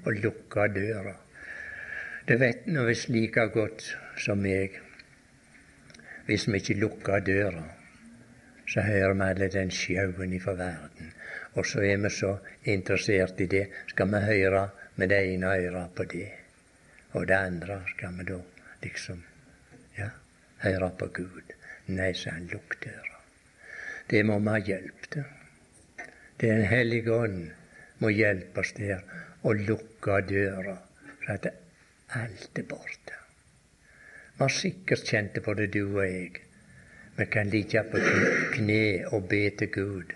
Å lukke døra. Du vet nå hvis like godt som meg, hvis vi ikke lukker døra, så hører vi alle den sjauen ifra verden. Og så er vi så interessert i det, skal vi høre med det ene øret på det. Og det andre skal vi da liksom ja, høre på Gud. Nei, sa han, lukk. Det må vi ha hjelp til. Den hellige ånd må hjelpe oss der å lukke døra, for at alt er borte. Vi har sikkert kjent det både du og jeg. Vi kan ligge på kne og be til Gud,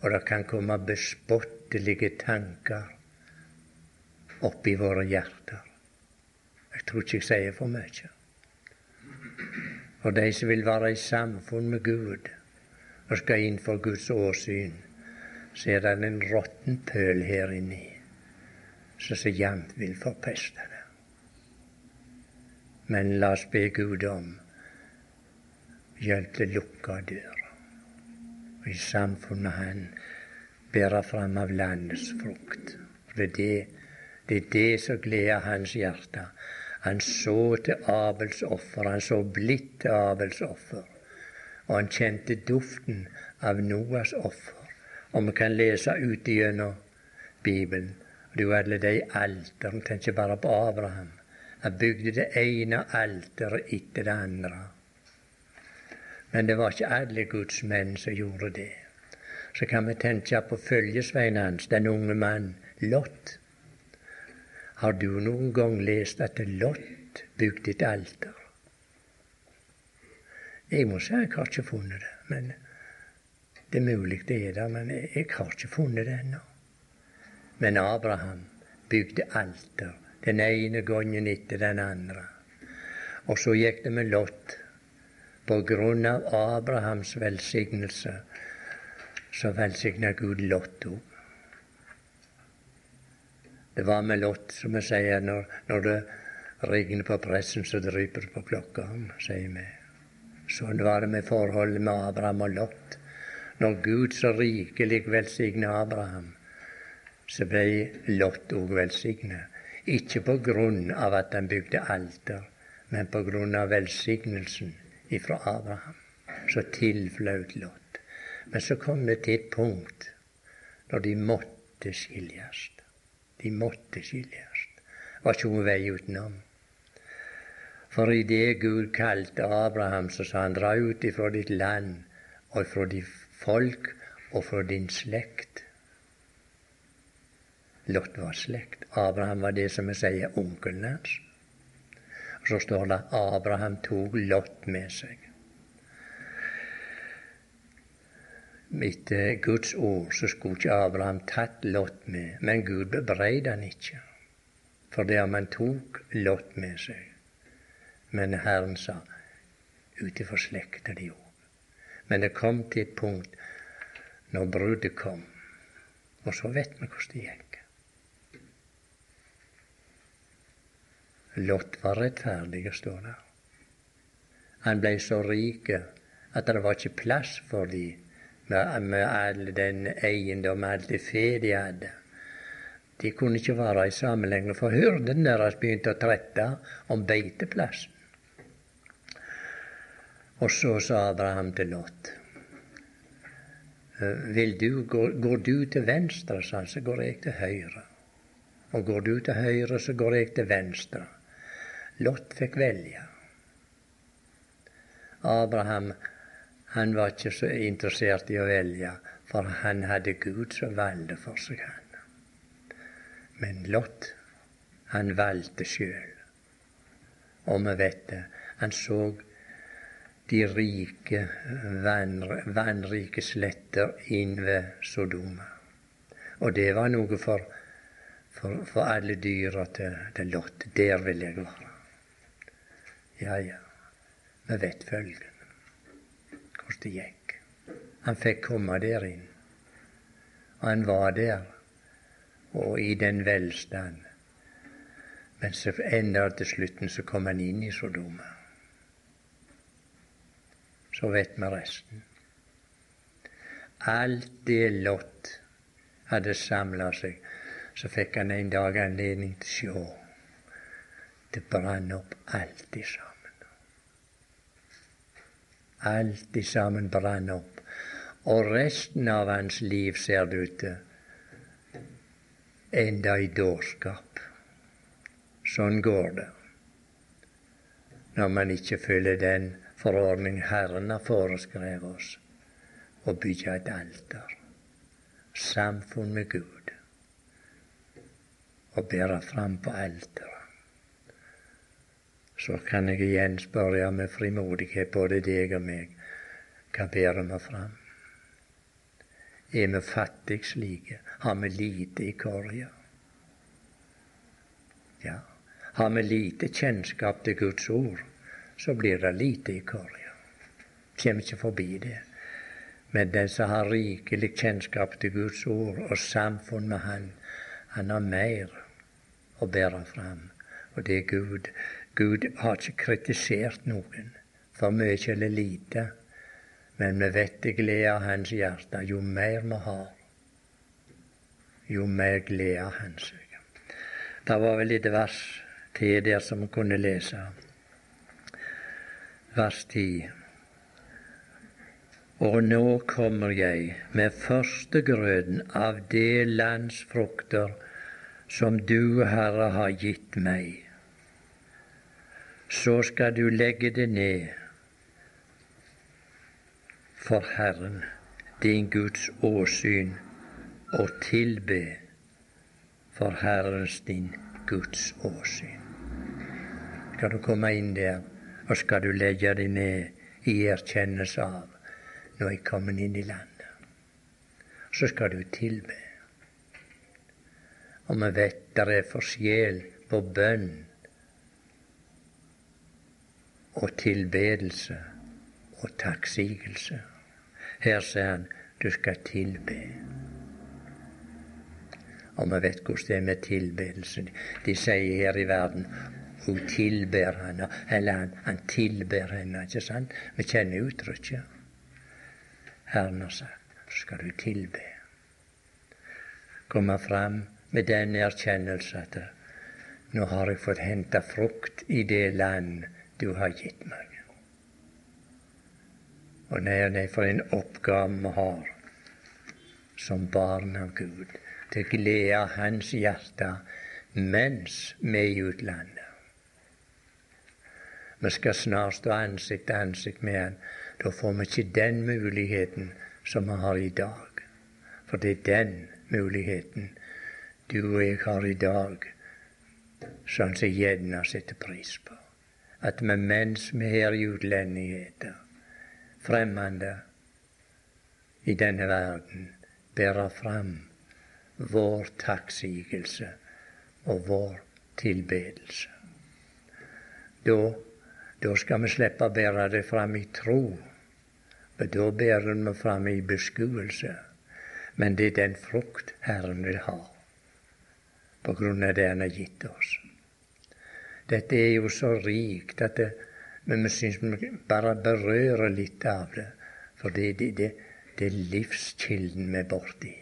og det kan komme bespottelige tanker oppi våre hjerter. Jeg tror ikke jeg sier for mye. For de som vil være i samfunn med Gud og skal inn for Guds åsyn, så er det en råtten pøl her inni som så jevnt vil forpeste det. Men la oss be Gud om hjelp til å lukke døra, og i samfunnet Han bærer fram av landets frukt. For det er det, det, er det som gleder hans hjerte han så til Abels offer, han så blidt til Abels offer. Og han kjente duften av Noas offer. Og vi kan lese ut gjennom Bibelen. Det er jo alle de alterne, tenker bare på Abraham. Han bygde det ene alteret etter det andre. Men det var ikke alle Guds menn som gjorde det. Så kan vi tenke på følgesvennen hans, den unge mann Lot. Har du noen gang lest at Lot bygde et alter? Jeg må si jeg har ikke funnet det, men Det er mulig det er der, men jeg har ikke funnet det ennå. Men Abraham bygde alter den ene gangen etter den andre. Og så gikk det med Lot. På grunn av Abrahams velsignelse så velsigna Gud Lot òg. Det var med Lot, som vi sier, når, når det regner på pressen, så dryper det på klokka, sier vi. Sånn var det med forholdet med Abraham og Lot. Når Gud så rikelig velsigna Abraham, så ble Lot òg velsigna. Ikke på grunn av at han bygde alter, men på grunn av velsignelsen ifra Abraham. Så tilflaut Lot. Men så kom det til et punkt når de måtte skiljes. De måtte skiljes. Det var ikke noen vei utenom. For idet Gud kalte Abraham, så sa han dra ut ifra ditt land og ifra ditt folk og fra din slekt. Lot var slekt. Abraham var det som vi sier onkelen hans. Og så står det Abraham tok Lot med seg. Etter Guds ord så skulle ikke Abraham tatt Lot med, men Gud bebreide han ikke for det om han tok Lot med seg. Men Herren sa utenfor slekta di òg. Men det kom til et punkt når bruddet kom, og så vet vi hvordan det gikk. Lot var rettferdig, står det. Han blei så rik at det var ikke plass for dem med, med all den eiendom, all det fe de hadde. De kunne ikke være i sammen lenger, for hyrden deres begynte å trette om beiteplassen. Og så sa Abraham til Lot vil du, går, går du til venstre, sa han, så går jeg til høyre. Og går du til høyre, så går jeg til venstre. Lot fikk velge. Abraham han var ikke så interessert i å velge, for han hadde Gud som valgte for seg, han. Men Lot, han valgte sjøl. Og vi vet det. Han så de rike, vannrike sletter inn ved Sodoma. Og det var noe for, for, for alle dyra til, til Lot. Der vil jeg være. Ja, ja, vi vet følgende, hvordan det gikk. Han fikk komme der inn. Han var der, og i den velstand. Men så enda til slutten så kom han inn i Sodoma. Så vet vi resten. Alt det Lot hadde samla seg, så fikk han en dag anledning til å se. Det brann opp alt de sammen. Alt i sammen brann opp. Og resten av hans liv, ser det ut til, enda i dårskap. Sånn går det når man ikke følger den forordning Herren har foreskrevet oss, å bygge et alter, samfunn med Gud, og bære fram på alteret så kan jeg igjen spørre med frimodighet, både deg og meg, hva bærer vi fram? Er vi fattige slike? Har vi lite i korga? Ja. Har vi lite kjennskap til Guds ord, så blir det lite i korga. Kommer ikke forbi det. Men den som har rikelig kjennskap til Guds ord og samfunn med Han, han har mer å bære fram. Og det er Gud Gud har ikke kritisert noen for mye eller lite, men vi vet det gleder Hans hjerte. Jo mer vi har, jo mer gleder Han seg. Det var vel et vers til der som kunne lese. Vers 10. Og nå kommer jeg med førstegrøden av det lands frukter som du, Herre, har gitt meg så skal du legge det ned for Herren, din Guds åsyn, og tilbe for Herrens, din Guds åsyn. Skal du komme inn der, og skal du legge det ned i erkjennelse av nå er jeg kommer inn i landet. så skal du tilbe. Og vi vet det er forskjell på bønn og tilbedelse og takksigelse. Her sier han du skal tilbe. Og vi vet hvordan det er med tilbedelsen. De sier her i verden hun tilber henne, eller han, han tilber henne. ikke sant? Vi kjenner uttrykket. Herren har sagt, så skal du tilbe. Komme fram med den erkjennelse at nå har jeg fått henta frukt i det land du har gitt meg. Og nei, nei, for en oppgave vi har som barn av Gud til glede av Hans hjerte mens vi er i utlandet. Vi skal snart stå ansikt til ansikt med Han. Da får vi ikke den muligheten som vi har i dag. For det er den muligheten du og jeg har i dag, som vi gjerne setter pris på. At vi mens vi her i utlendigheter, fremmede i denne verden, bærer fram vår takksigelse og vår tilbedelse. Da, da skal vi slippe å bære det fram i tro, for da bærer vi fram i beskuelse. Men det er den frukt Herren vil ha, på grunn av det Han har gitt oss. Dette er jo så rikt at det, men vi syns vi bare berører litt av det. For det, det, det, det er livskilden vi er borti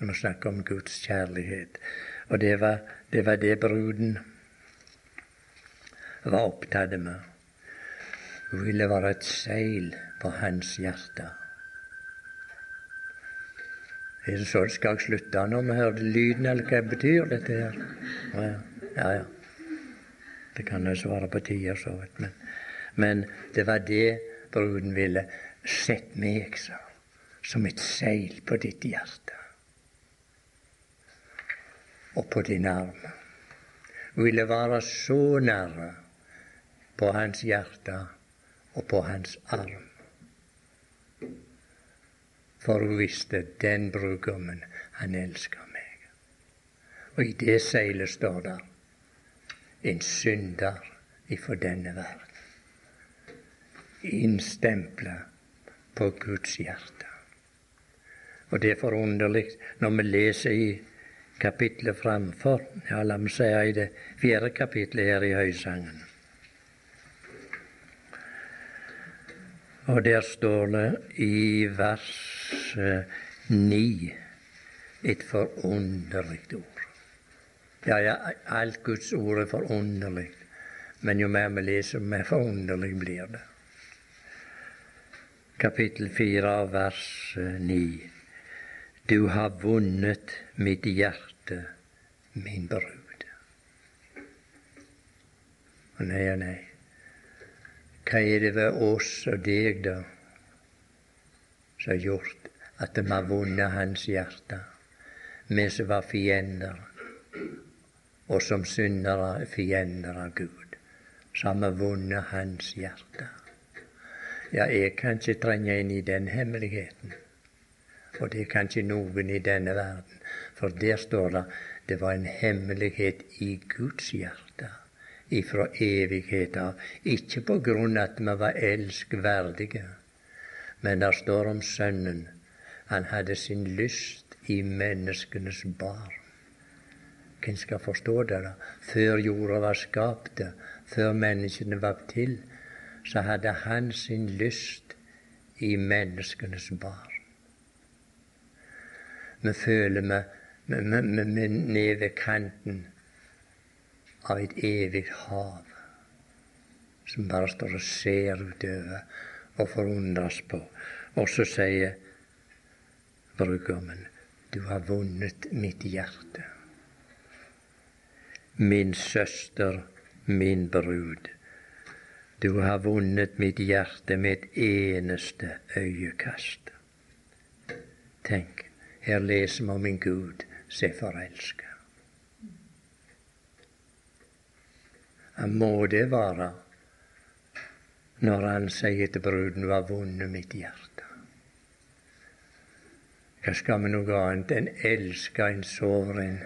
når vi snakker om Guds kjærlighet. Og det var det, var det bruden var opptatt med. Hun ville være et seil på hans hjerte. Er det så det skal slutte nå? vi hørte lyden, eller hva betyr dette her? Ja, ja. ja. Det kan jo svare på tider, så vidt. Men, men det var det bruden ville. Sett meg, sa som et seil på ditt hjerte og på din arm. Ville være så nære på hans hjerte og på hans arm. For hun visste den brudgommen, han elsker meg. Og i det seilet står der en synder ifra denne verden. Innstempla på Guds hjerte. Og det er forunderlig når vi leser i kapitlet framfor. Ja, la meg si i det fjerde kapitlet her i Høysangen. Og der står det i vers ni et forunderlig ord. Ja, ja, alt Guds ord er forunderlig, men jo mer vi leser, mer forunderlig blir det. Kapittel fire, vers ni. Du har vunnet mitt hjerte, min brud. Og nei og nei. Hva er det ved oss og deg, da, som har gjort at vi har vunnet hans hjerte? Vi som var fiender, og som syndere fiender av Gud, så har vunnet hans hjerte. Ja, jeg kan ikke trenge inn i den hemmeligheten. Og det kan ikke noen i denne verden. For der står det det var en hemmelighet i Guds hjerte ifra evighet av. Ikke på grunn at vi var elskverdige, men der står om Sønnen. Han hadde sin lyst i menneskenes barn. Hvem skal forstå det? da? Før jorda var skapt, før menneskene var til, så hadde han sin lyst i menneskenes barn. Vi føler vi vi ned ved kanten av et evig hav som bare står og ser utover og forundres på. Og så sier brudgommen, du har vunnet mitt hjerte. Min søster, min brud. Du har vunnet mitt hjerte med et eneste øyekast. Tenk, her leser vi om en Gud som er forelska. Må det være når han sier til bruden 'Du har vunnet mitt hjerte'? Hva skal vi noe annet enn elske en soveren,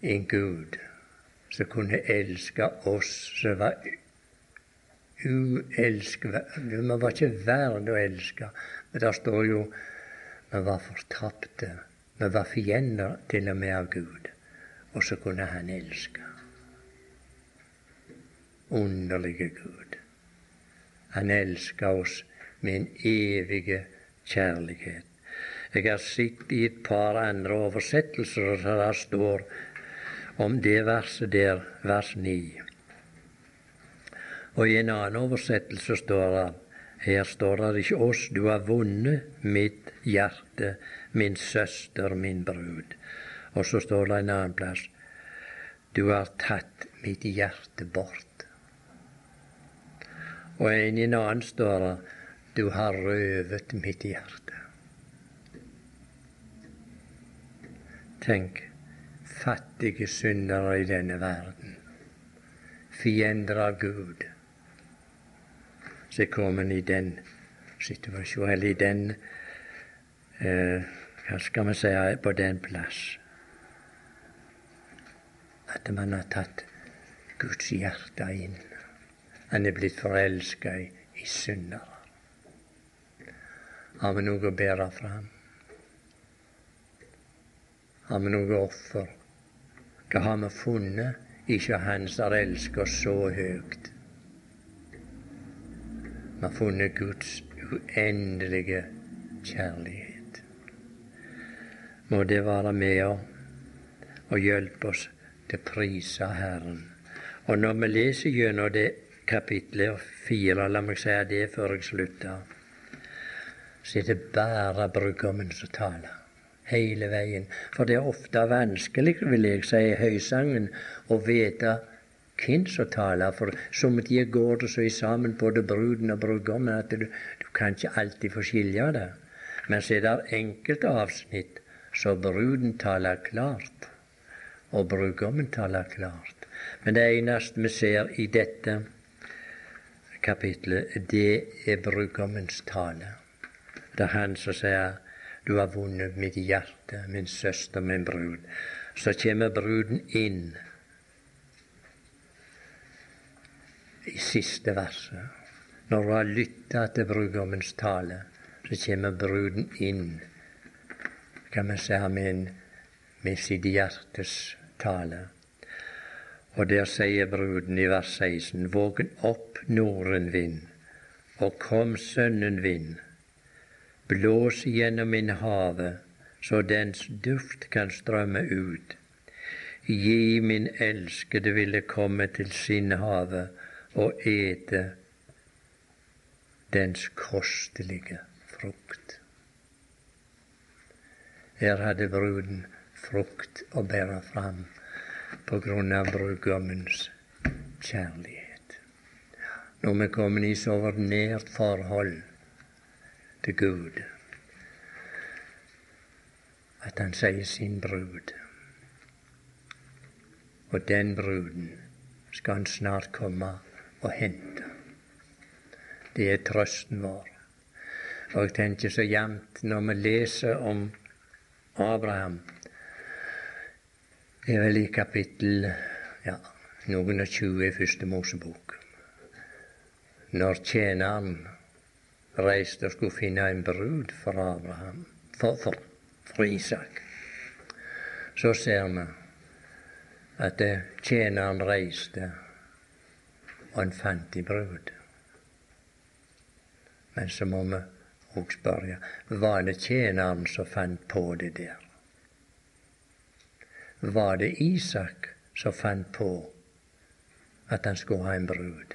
en Gud, som kunne elske oss som var uelskede. Vi var ikke verdt å elske. Men der står jo vi var fortapte. Vi var fiender til og med av Gud. Og så kunne han elske underlige Gud. Han elsker oss med en evig kjærlighet. Jeg har sett i et par andre oversettelser der det står om det verset der, vers 9. Og i en annen oversettelse står det her står det ikke oss, du har vunnet mitt hjerte, min søster, min brud. Og så står det en annen plass, du har tatt mitt hjerte bort. Og en i en annen står det Du har røvet mitt hjerte. Tenk, fattige syndere i denne verden, fiender av Gud, som er kommet i den situasjonen, eller i den eh, Hva skal vi si på den plass? At man har tatt Guds hjerte inn. Han er blitt forelska i, i syndere. Har vi noe å bære fram? Har vi noe offer? Hva har vi funnet ikke Han som elsker oss så høyt? Vi har funnet Guds uendelige kjærlighet. Må det være med oss og hjelpe oss til å prise Herren. Og når vi leser gjennom det kapitlet fire, la meg si det før jeg slutter, så er det bare brudgommen som taler. Hele veien. For det er ofte vanskelig, vil jeg si, i høysangen å vite hvem som taler. For som de går det så i sammen, både bruden og brudgommen, at du, du kan ikke alltid få skilje det. Men så er det enkelte avsnitt så bruden taler klart, og brudgommen taler klart. Men det eneste vi ser i dette kapitlet, det er brudgommens tale. Det er han som sier du har vunnet mitt hjerte, min søster, min brud. Så kommer bruden inn i siste verset. Når du har lytta til brudgommens tale, så kommer bruden inn, kan vi si, med, med sitt hjertes tale. Og der sier bruden i vers 16.: Vågen opp, nordenvind, og kom sønnenvind. Blås gjennom min havet, så dens duft kan strømme ut. Gi min elskede ville komme til sin have og ete dens kostelige frukt. Her hadde bruden frukt å bære fram på grunn av brudgommens kjærlighet. Når vi kommer i så nært forhold til Gud at han sier sin brud. Og den bruden skal han snart komme og hente. Det er trøsten vår. Og jeg tenker så jevnt når vi leser om Abraham det er vel i kapittel ja, noen og tjue i første Mosebok. Når tjeneren reiste og skulle finne en brud for Abraham, for, for, for Isak, så ser vi at tjeneren reiste, og han fant en brud. Men så må vi òg spørre var det tjeneren som fant på det der? var det Isak som fant på at han skulle ha en brud.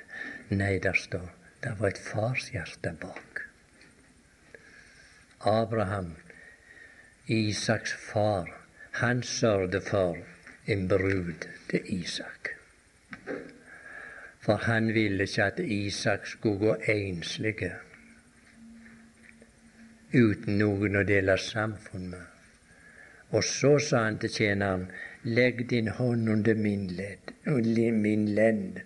Nei, der står det var et farshjerte bak. Abraham, Isaks far, han sørget for en brud til Isak. For han ville ikke at Isak skulle gå enslig uten noen å dele samfunn med. Og så sa han til tjeneren, legg din hånd under min, ledd, min lend.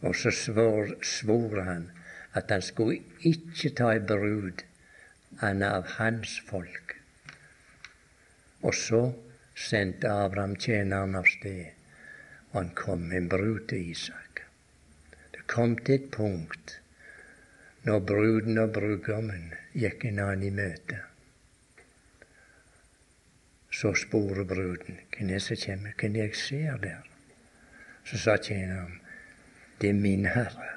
Og så svor, svor han at han skulle ikke ta ei brud han av hans folk. Og så sendte Abraham tjeneren av sted, og han kom med en brud til Isak. Det kom til et punkt når bruden og brudgommen gikk en annen i møte. Så sporer bruden hvem er som kommer, hvem jeg ser der. Så sa tjeneren, det er min Herre.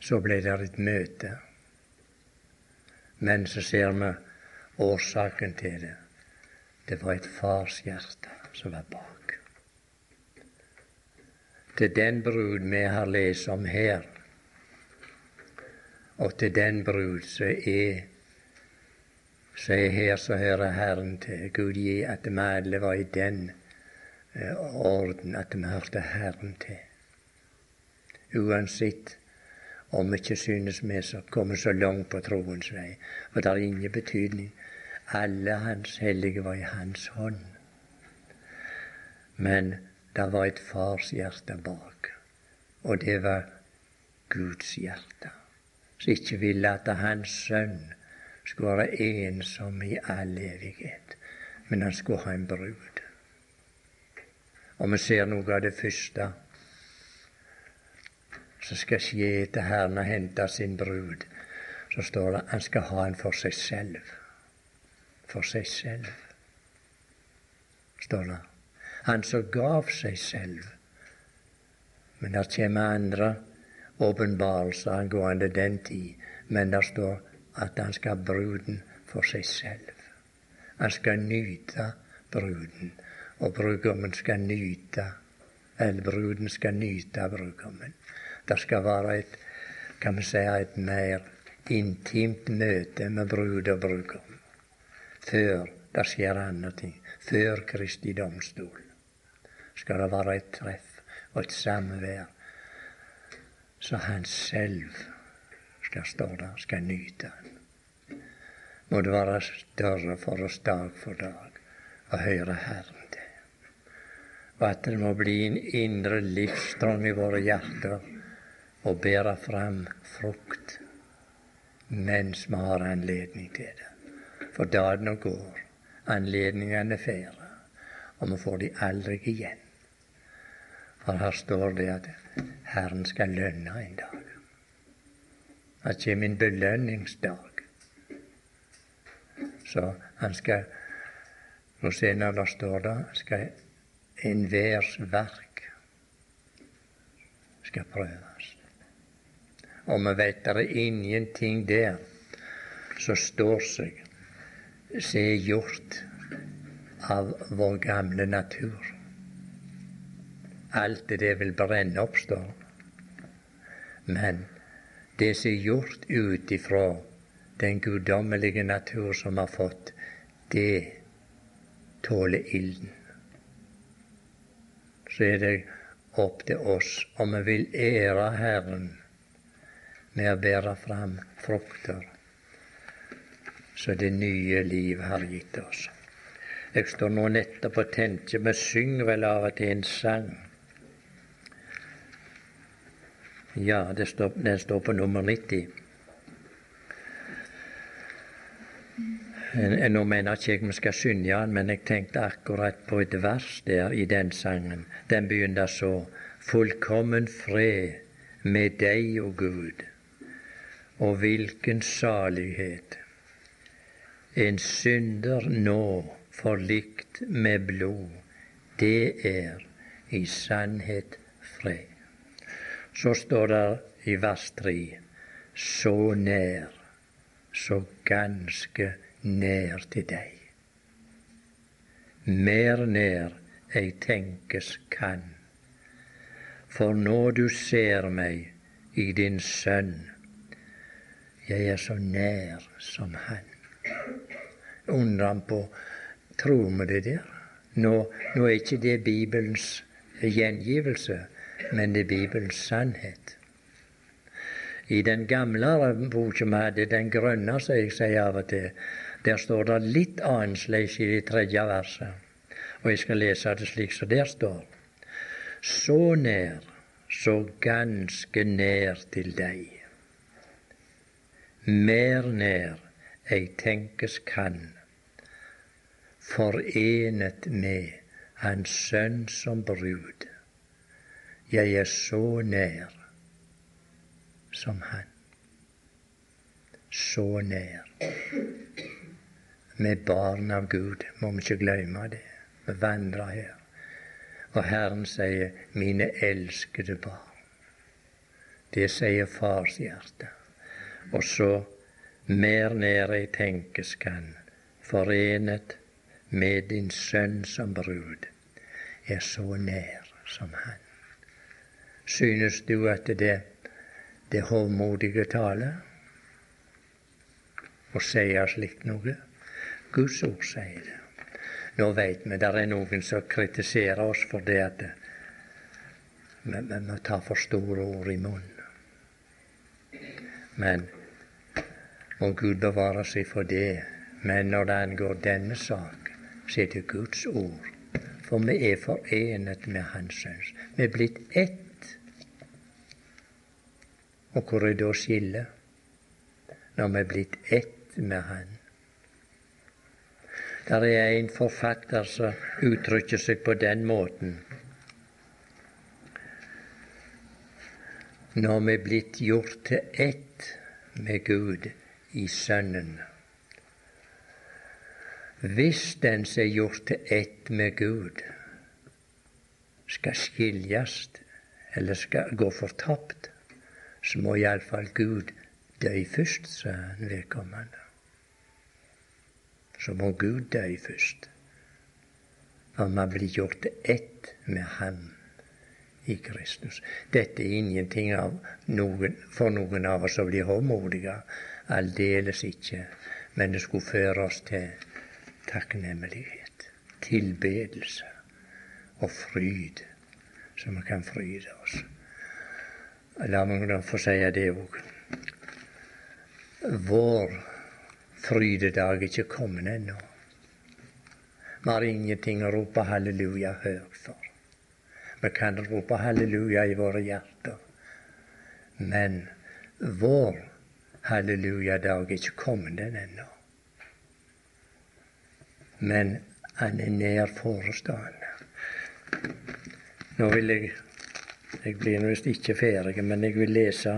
Så ble det et møte. Men så ser vi årsaken til det. Det var et farshjerte som var bak. Til den brud vi har lest om her, og til den brud som er så er her så hører Herren til. Gud gi at vi alle var i den eh, orden at vi hørte Herren til. Uansett om ikke synes vi som kommer så langt på troens vei. For det har ingen betydning. Alle hans hellige var i hans hånd. Men det var et fars hjerte bak, og det var Guds hjerte, som ikke ville at hans sønn skulle være ensom i all evighet, men han skulle ha en brud. Og vi ser noe av det første som skal skje etter Herren har henta sin brud, så står det han skal ha en for seg selv. For seg selv, står det. Han som gav seg selv. Men det kommer andre åpenbarelser angående den tid. Men det står at han skal ha bruden for seg selv. Han skal nyte bruden, og brudgommen skal nyte eller bruden skal nyte brudgommen. Det skal være et kan vi si, et mer intimt møte med brud og brudgom før det skjer andre ting. Før Kristi domstol skal det være et treff og et samvær så han selv skal stå der, skal nyte han. Må det være større for oss dag for dag å høre Herren til. Og at det må bli en indre livsstrøm i våre hjerter og bære fram frukt mens vi har anledning til det. For dagene går, anledningene fære, og vi får de aldri igjen. For her står det at Herren skal lønne en dag. Det kommer en belønningsdag. Så han skal Nå senere det står det skal enhvers verk skal prøves. Og vi vet det er ingenting der som står seg, som er gjort av vår gamle natur. Alt det vil brenne opp, står Men det som er gjort ut ifra den guddommelige natur som har fått, det tåler ilden. Så er det opp til oss om vi vil ære Herren med å bære fram frukter så det nye liv har gitt oss. Jeg står nå nettopp og tenker Vi synger vel av og til en sang. Ja, står, den står på nummer 90. Nå mener ikke jeg vi skal synge den, men jeg tenkte akkurat på et vers der i den sangen. Den begynner så Fullkommen fred med deg, o Gud og hvilken salighet! En synder nå forlikt med blod, det er i sannhet fred. Så står det i vers 3 så nær, så ganske nær til deg. Mer nær ei tenkes kan. For når du ser meg i din Sønn, jeg er så nær som Han. Undrer han på Tror vi det der? Nå, nå er ikke det Bibelens gjengivelse, men det er Bibelens sannhet. I den gamle boka vi hadde, den grønne, som jeg sier av og til, der står det litt annerledes i det tredje verset. Og jeg skal lese det slik som der står. Så nær, så ganske nær til deg mer nær ei tenkes kan, forenet med Hans Sønn som brud. Jeg er så nær som Han. Så nær. Er barn av Gud, må vi ikke glemme det. Vi vandrer her. Og Herren sier 'mine elskede barn'. Det sier fars hjerte. Og så mer nær i tenkeskan, forenet med din sønn som brud, er så nær som han. Synes du at det, det hovmodige tale å si slikt noe? Guds ord sier det. Nå veit vi det er noen som kritiserer oss for det at vi tar for store ord i munnen. Men må Gud bevare seg for det. Men når det angår denne sak, så er det Guds ord. For vi er forenet med Hans Sønns. Vi er blitt ett. Og hvor er da skillet? Når vi er blitt ett med Han. Der er en forfatter som uttrykker seg på den måten. Når vi er blitt gjort til ett med Gud i Sønnen. Hvis den som er gjort til ett med Gud, skal skiljes eller skal gå fortapt, så må iallfall Gud dø først, sa vedkommende så må Gud dø først. For man blir gjort ett med Ham i Kristus. Dette er ingenting noen, for noen av oss å bli håndmodige. Aldeles ikke. Men det skulle føre oss til takknemlighet, tilbedelse og fryd, så vi kan fryde oss. La meg da få si det òg. Vår frydedag er ikke kommet ennå. Vi har ingenting å rope halleluja høyt for. Vi kan rope halleluja i våre hjerter. Men vår hallelujadag er ikke kommet den ennå. Men han er nær forestående. Nå vil jeg Jeg blir visst ikke ferdig, men jeg vil lese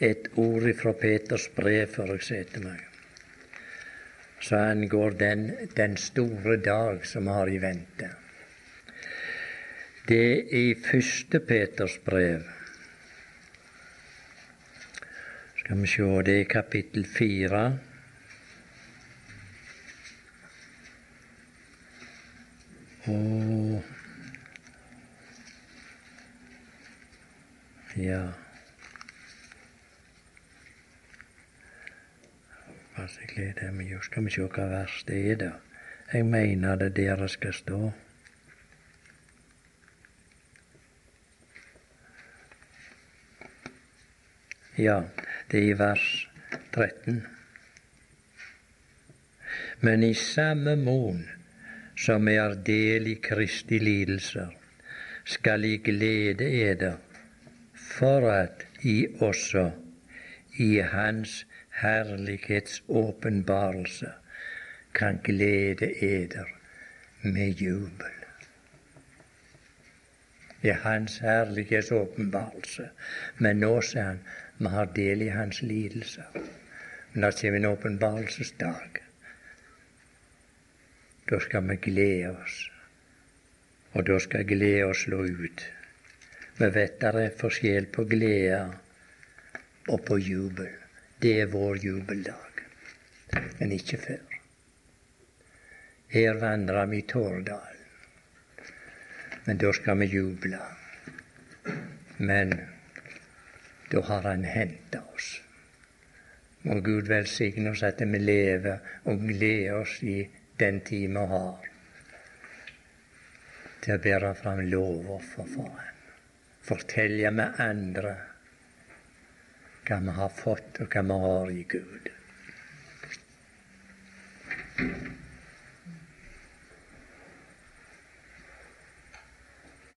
et ord fra Peters brev før jeg setter meg så angår den den store dag som har i vente. Det er i første Peters brev. Skal vi sjå, det er kapittel fire. Og Ja. Hva jeg gleder meg jo. Skal vi se hva vers det er, da. Jeg mener det der det skal stå. Ja, det i vers 13. Men i samme mon som vi har del i Kristi lidelser, skal I glede eder, for at I også i Hans herlighetsåpenbarelse kan glede eder med jubel. Er Hans herlighetsåpenbarelse. Men nå, sier han, vi har del i Hans lidelser. Men det kommer en åpenbarelsesdag. Da skal vi glede oss. Og da skal glede oss slå ut. Vi vet det er forskjell på glede og på jubel. Det er vår jubeldag, men ikke før. Her vandrer vi i Tårdalen, men da skal vi juble. Men Då har Han henta oss. Må Gud velsigne oss at vi lever og gleder oss i den tid vi har, til å bære fram lovoffer for Ham. Fortelle med andre hva vi har fått, og hva vi har i Gud.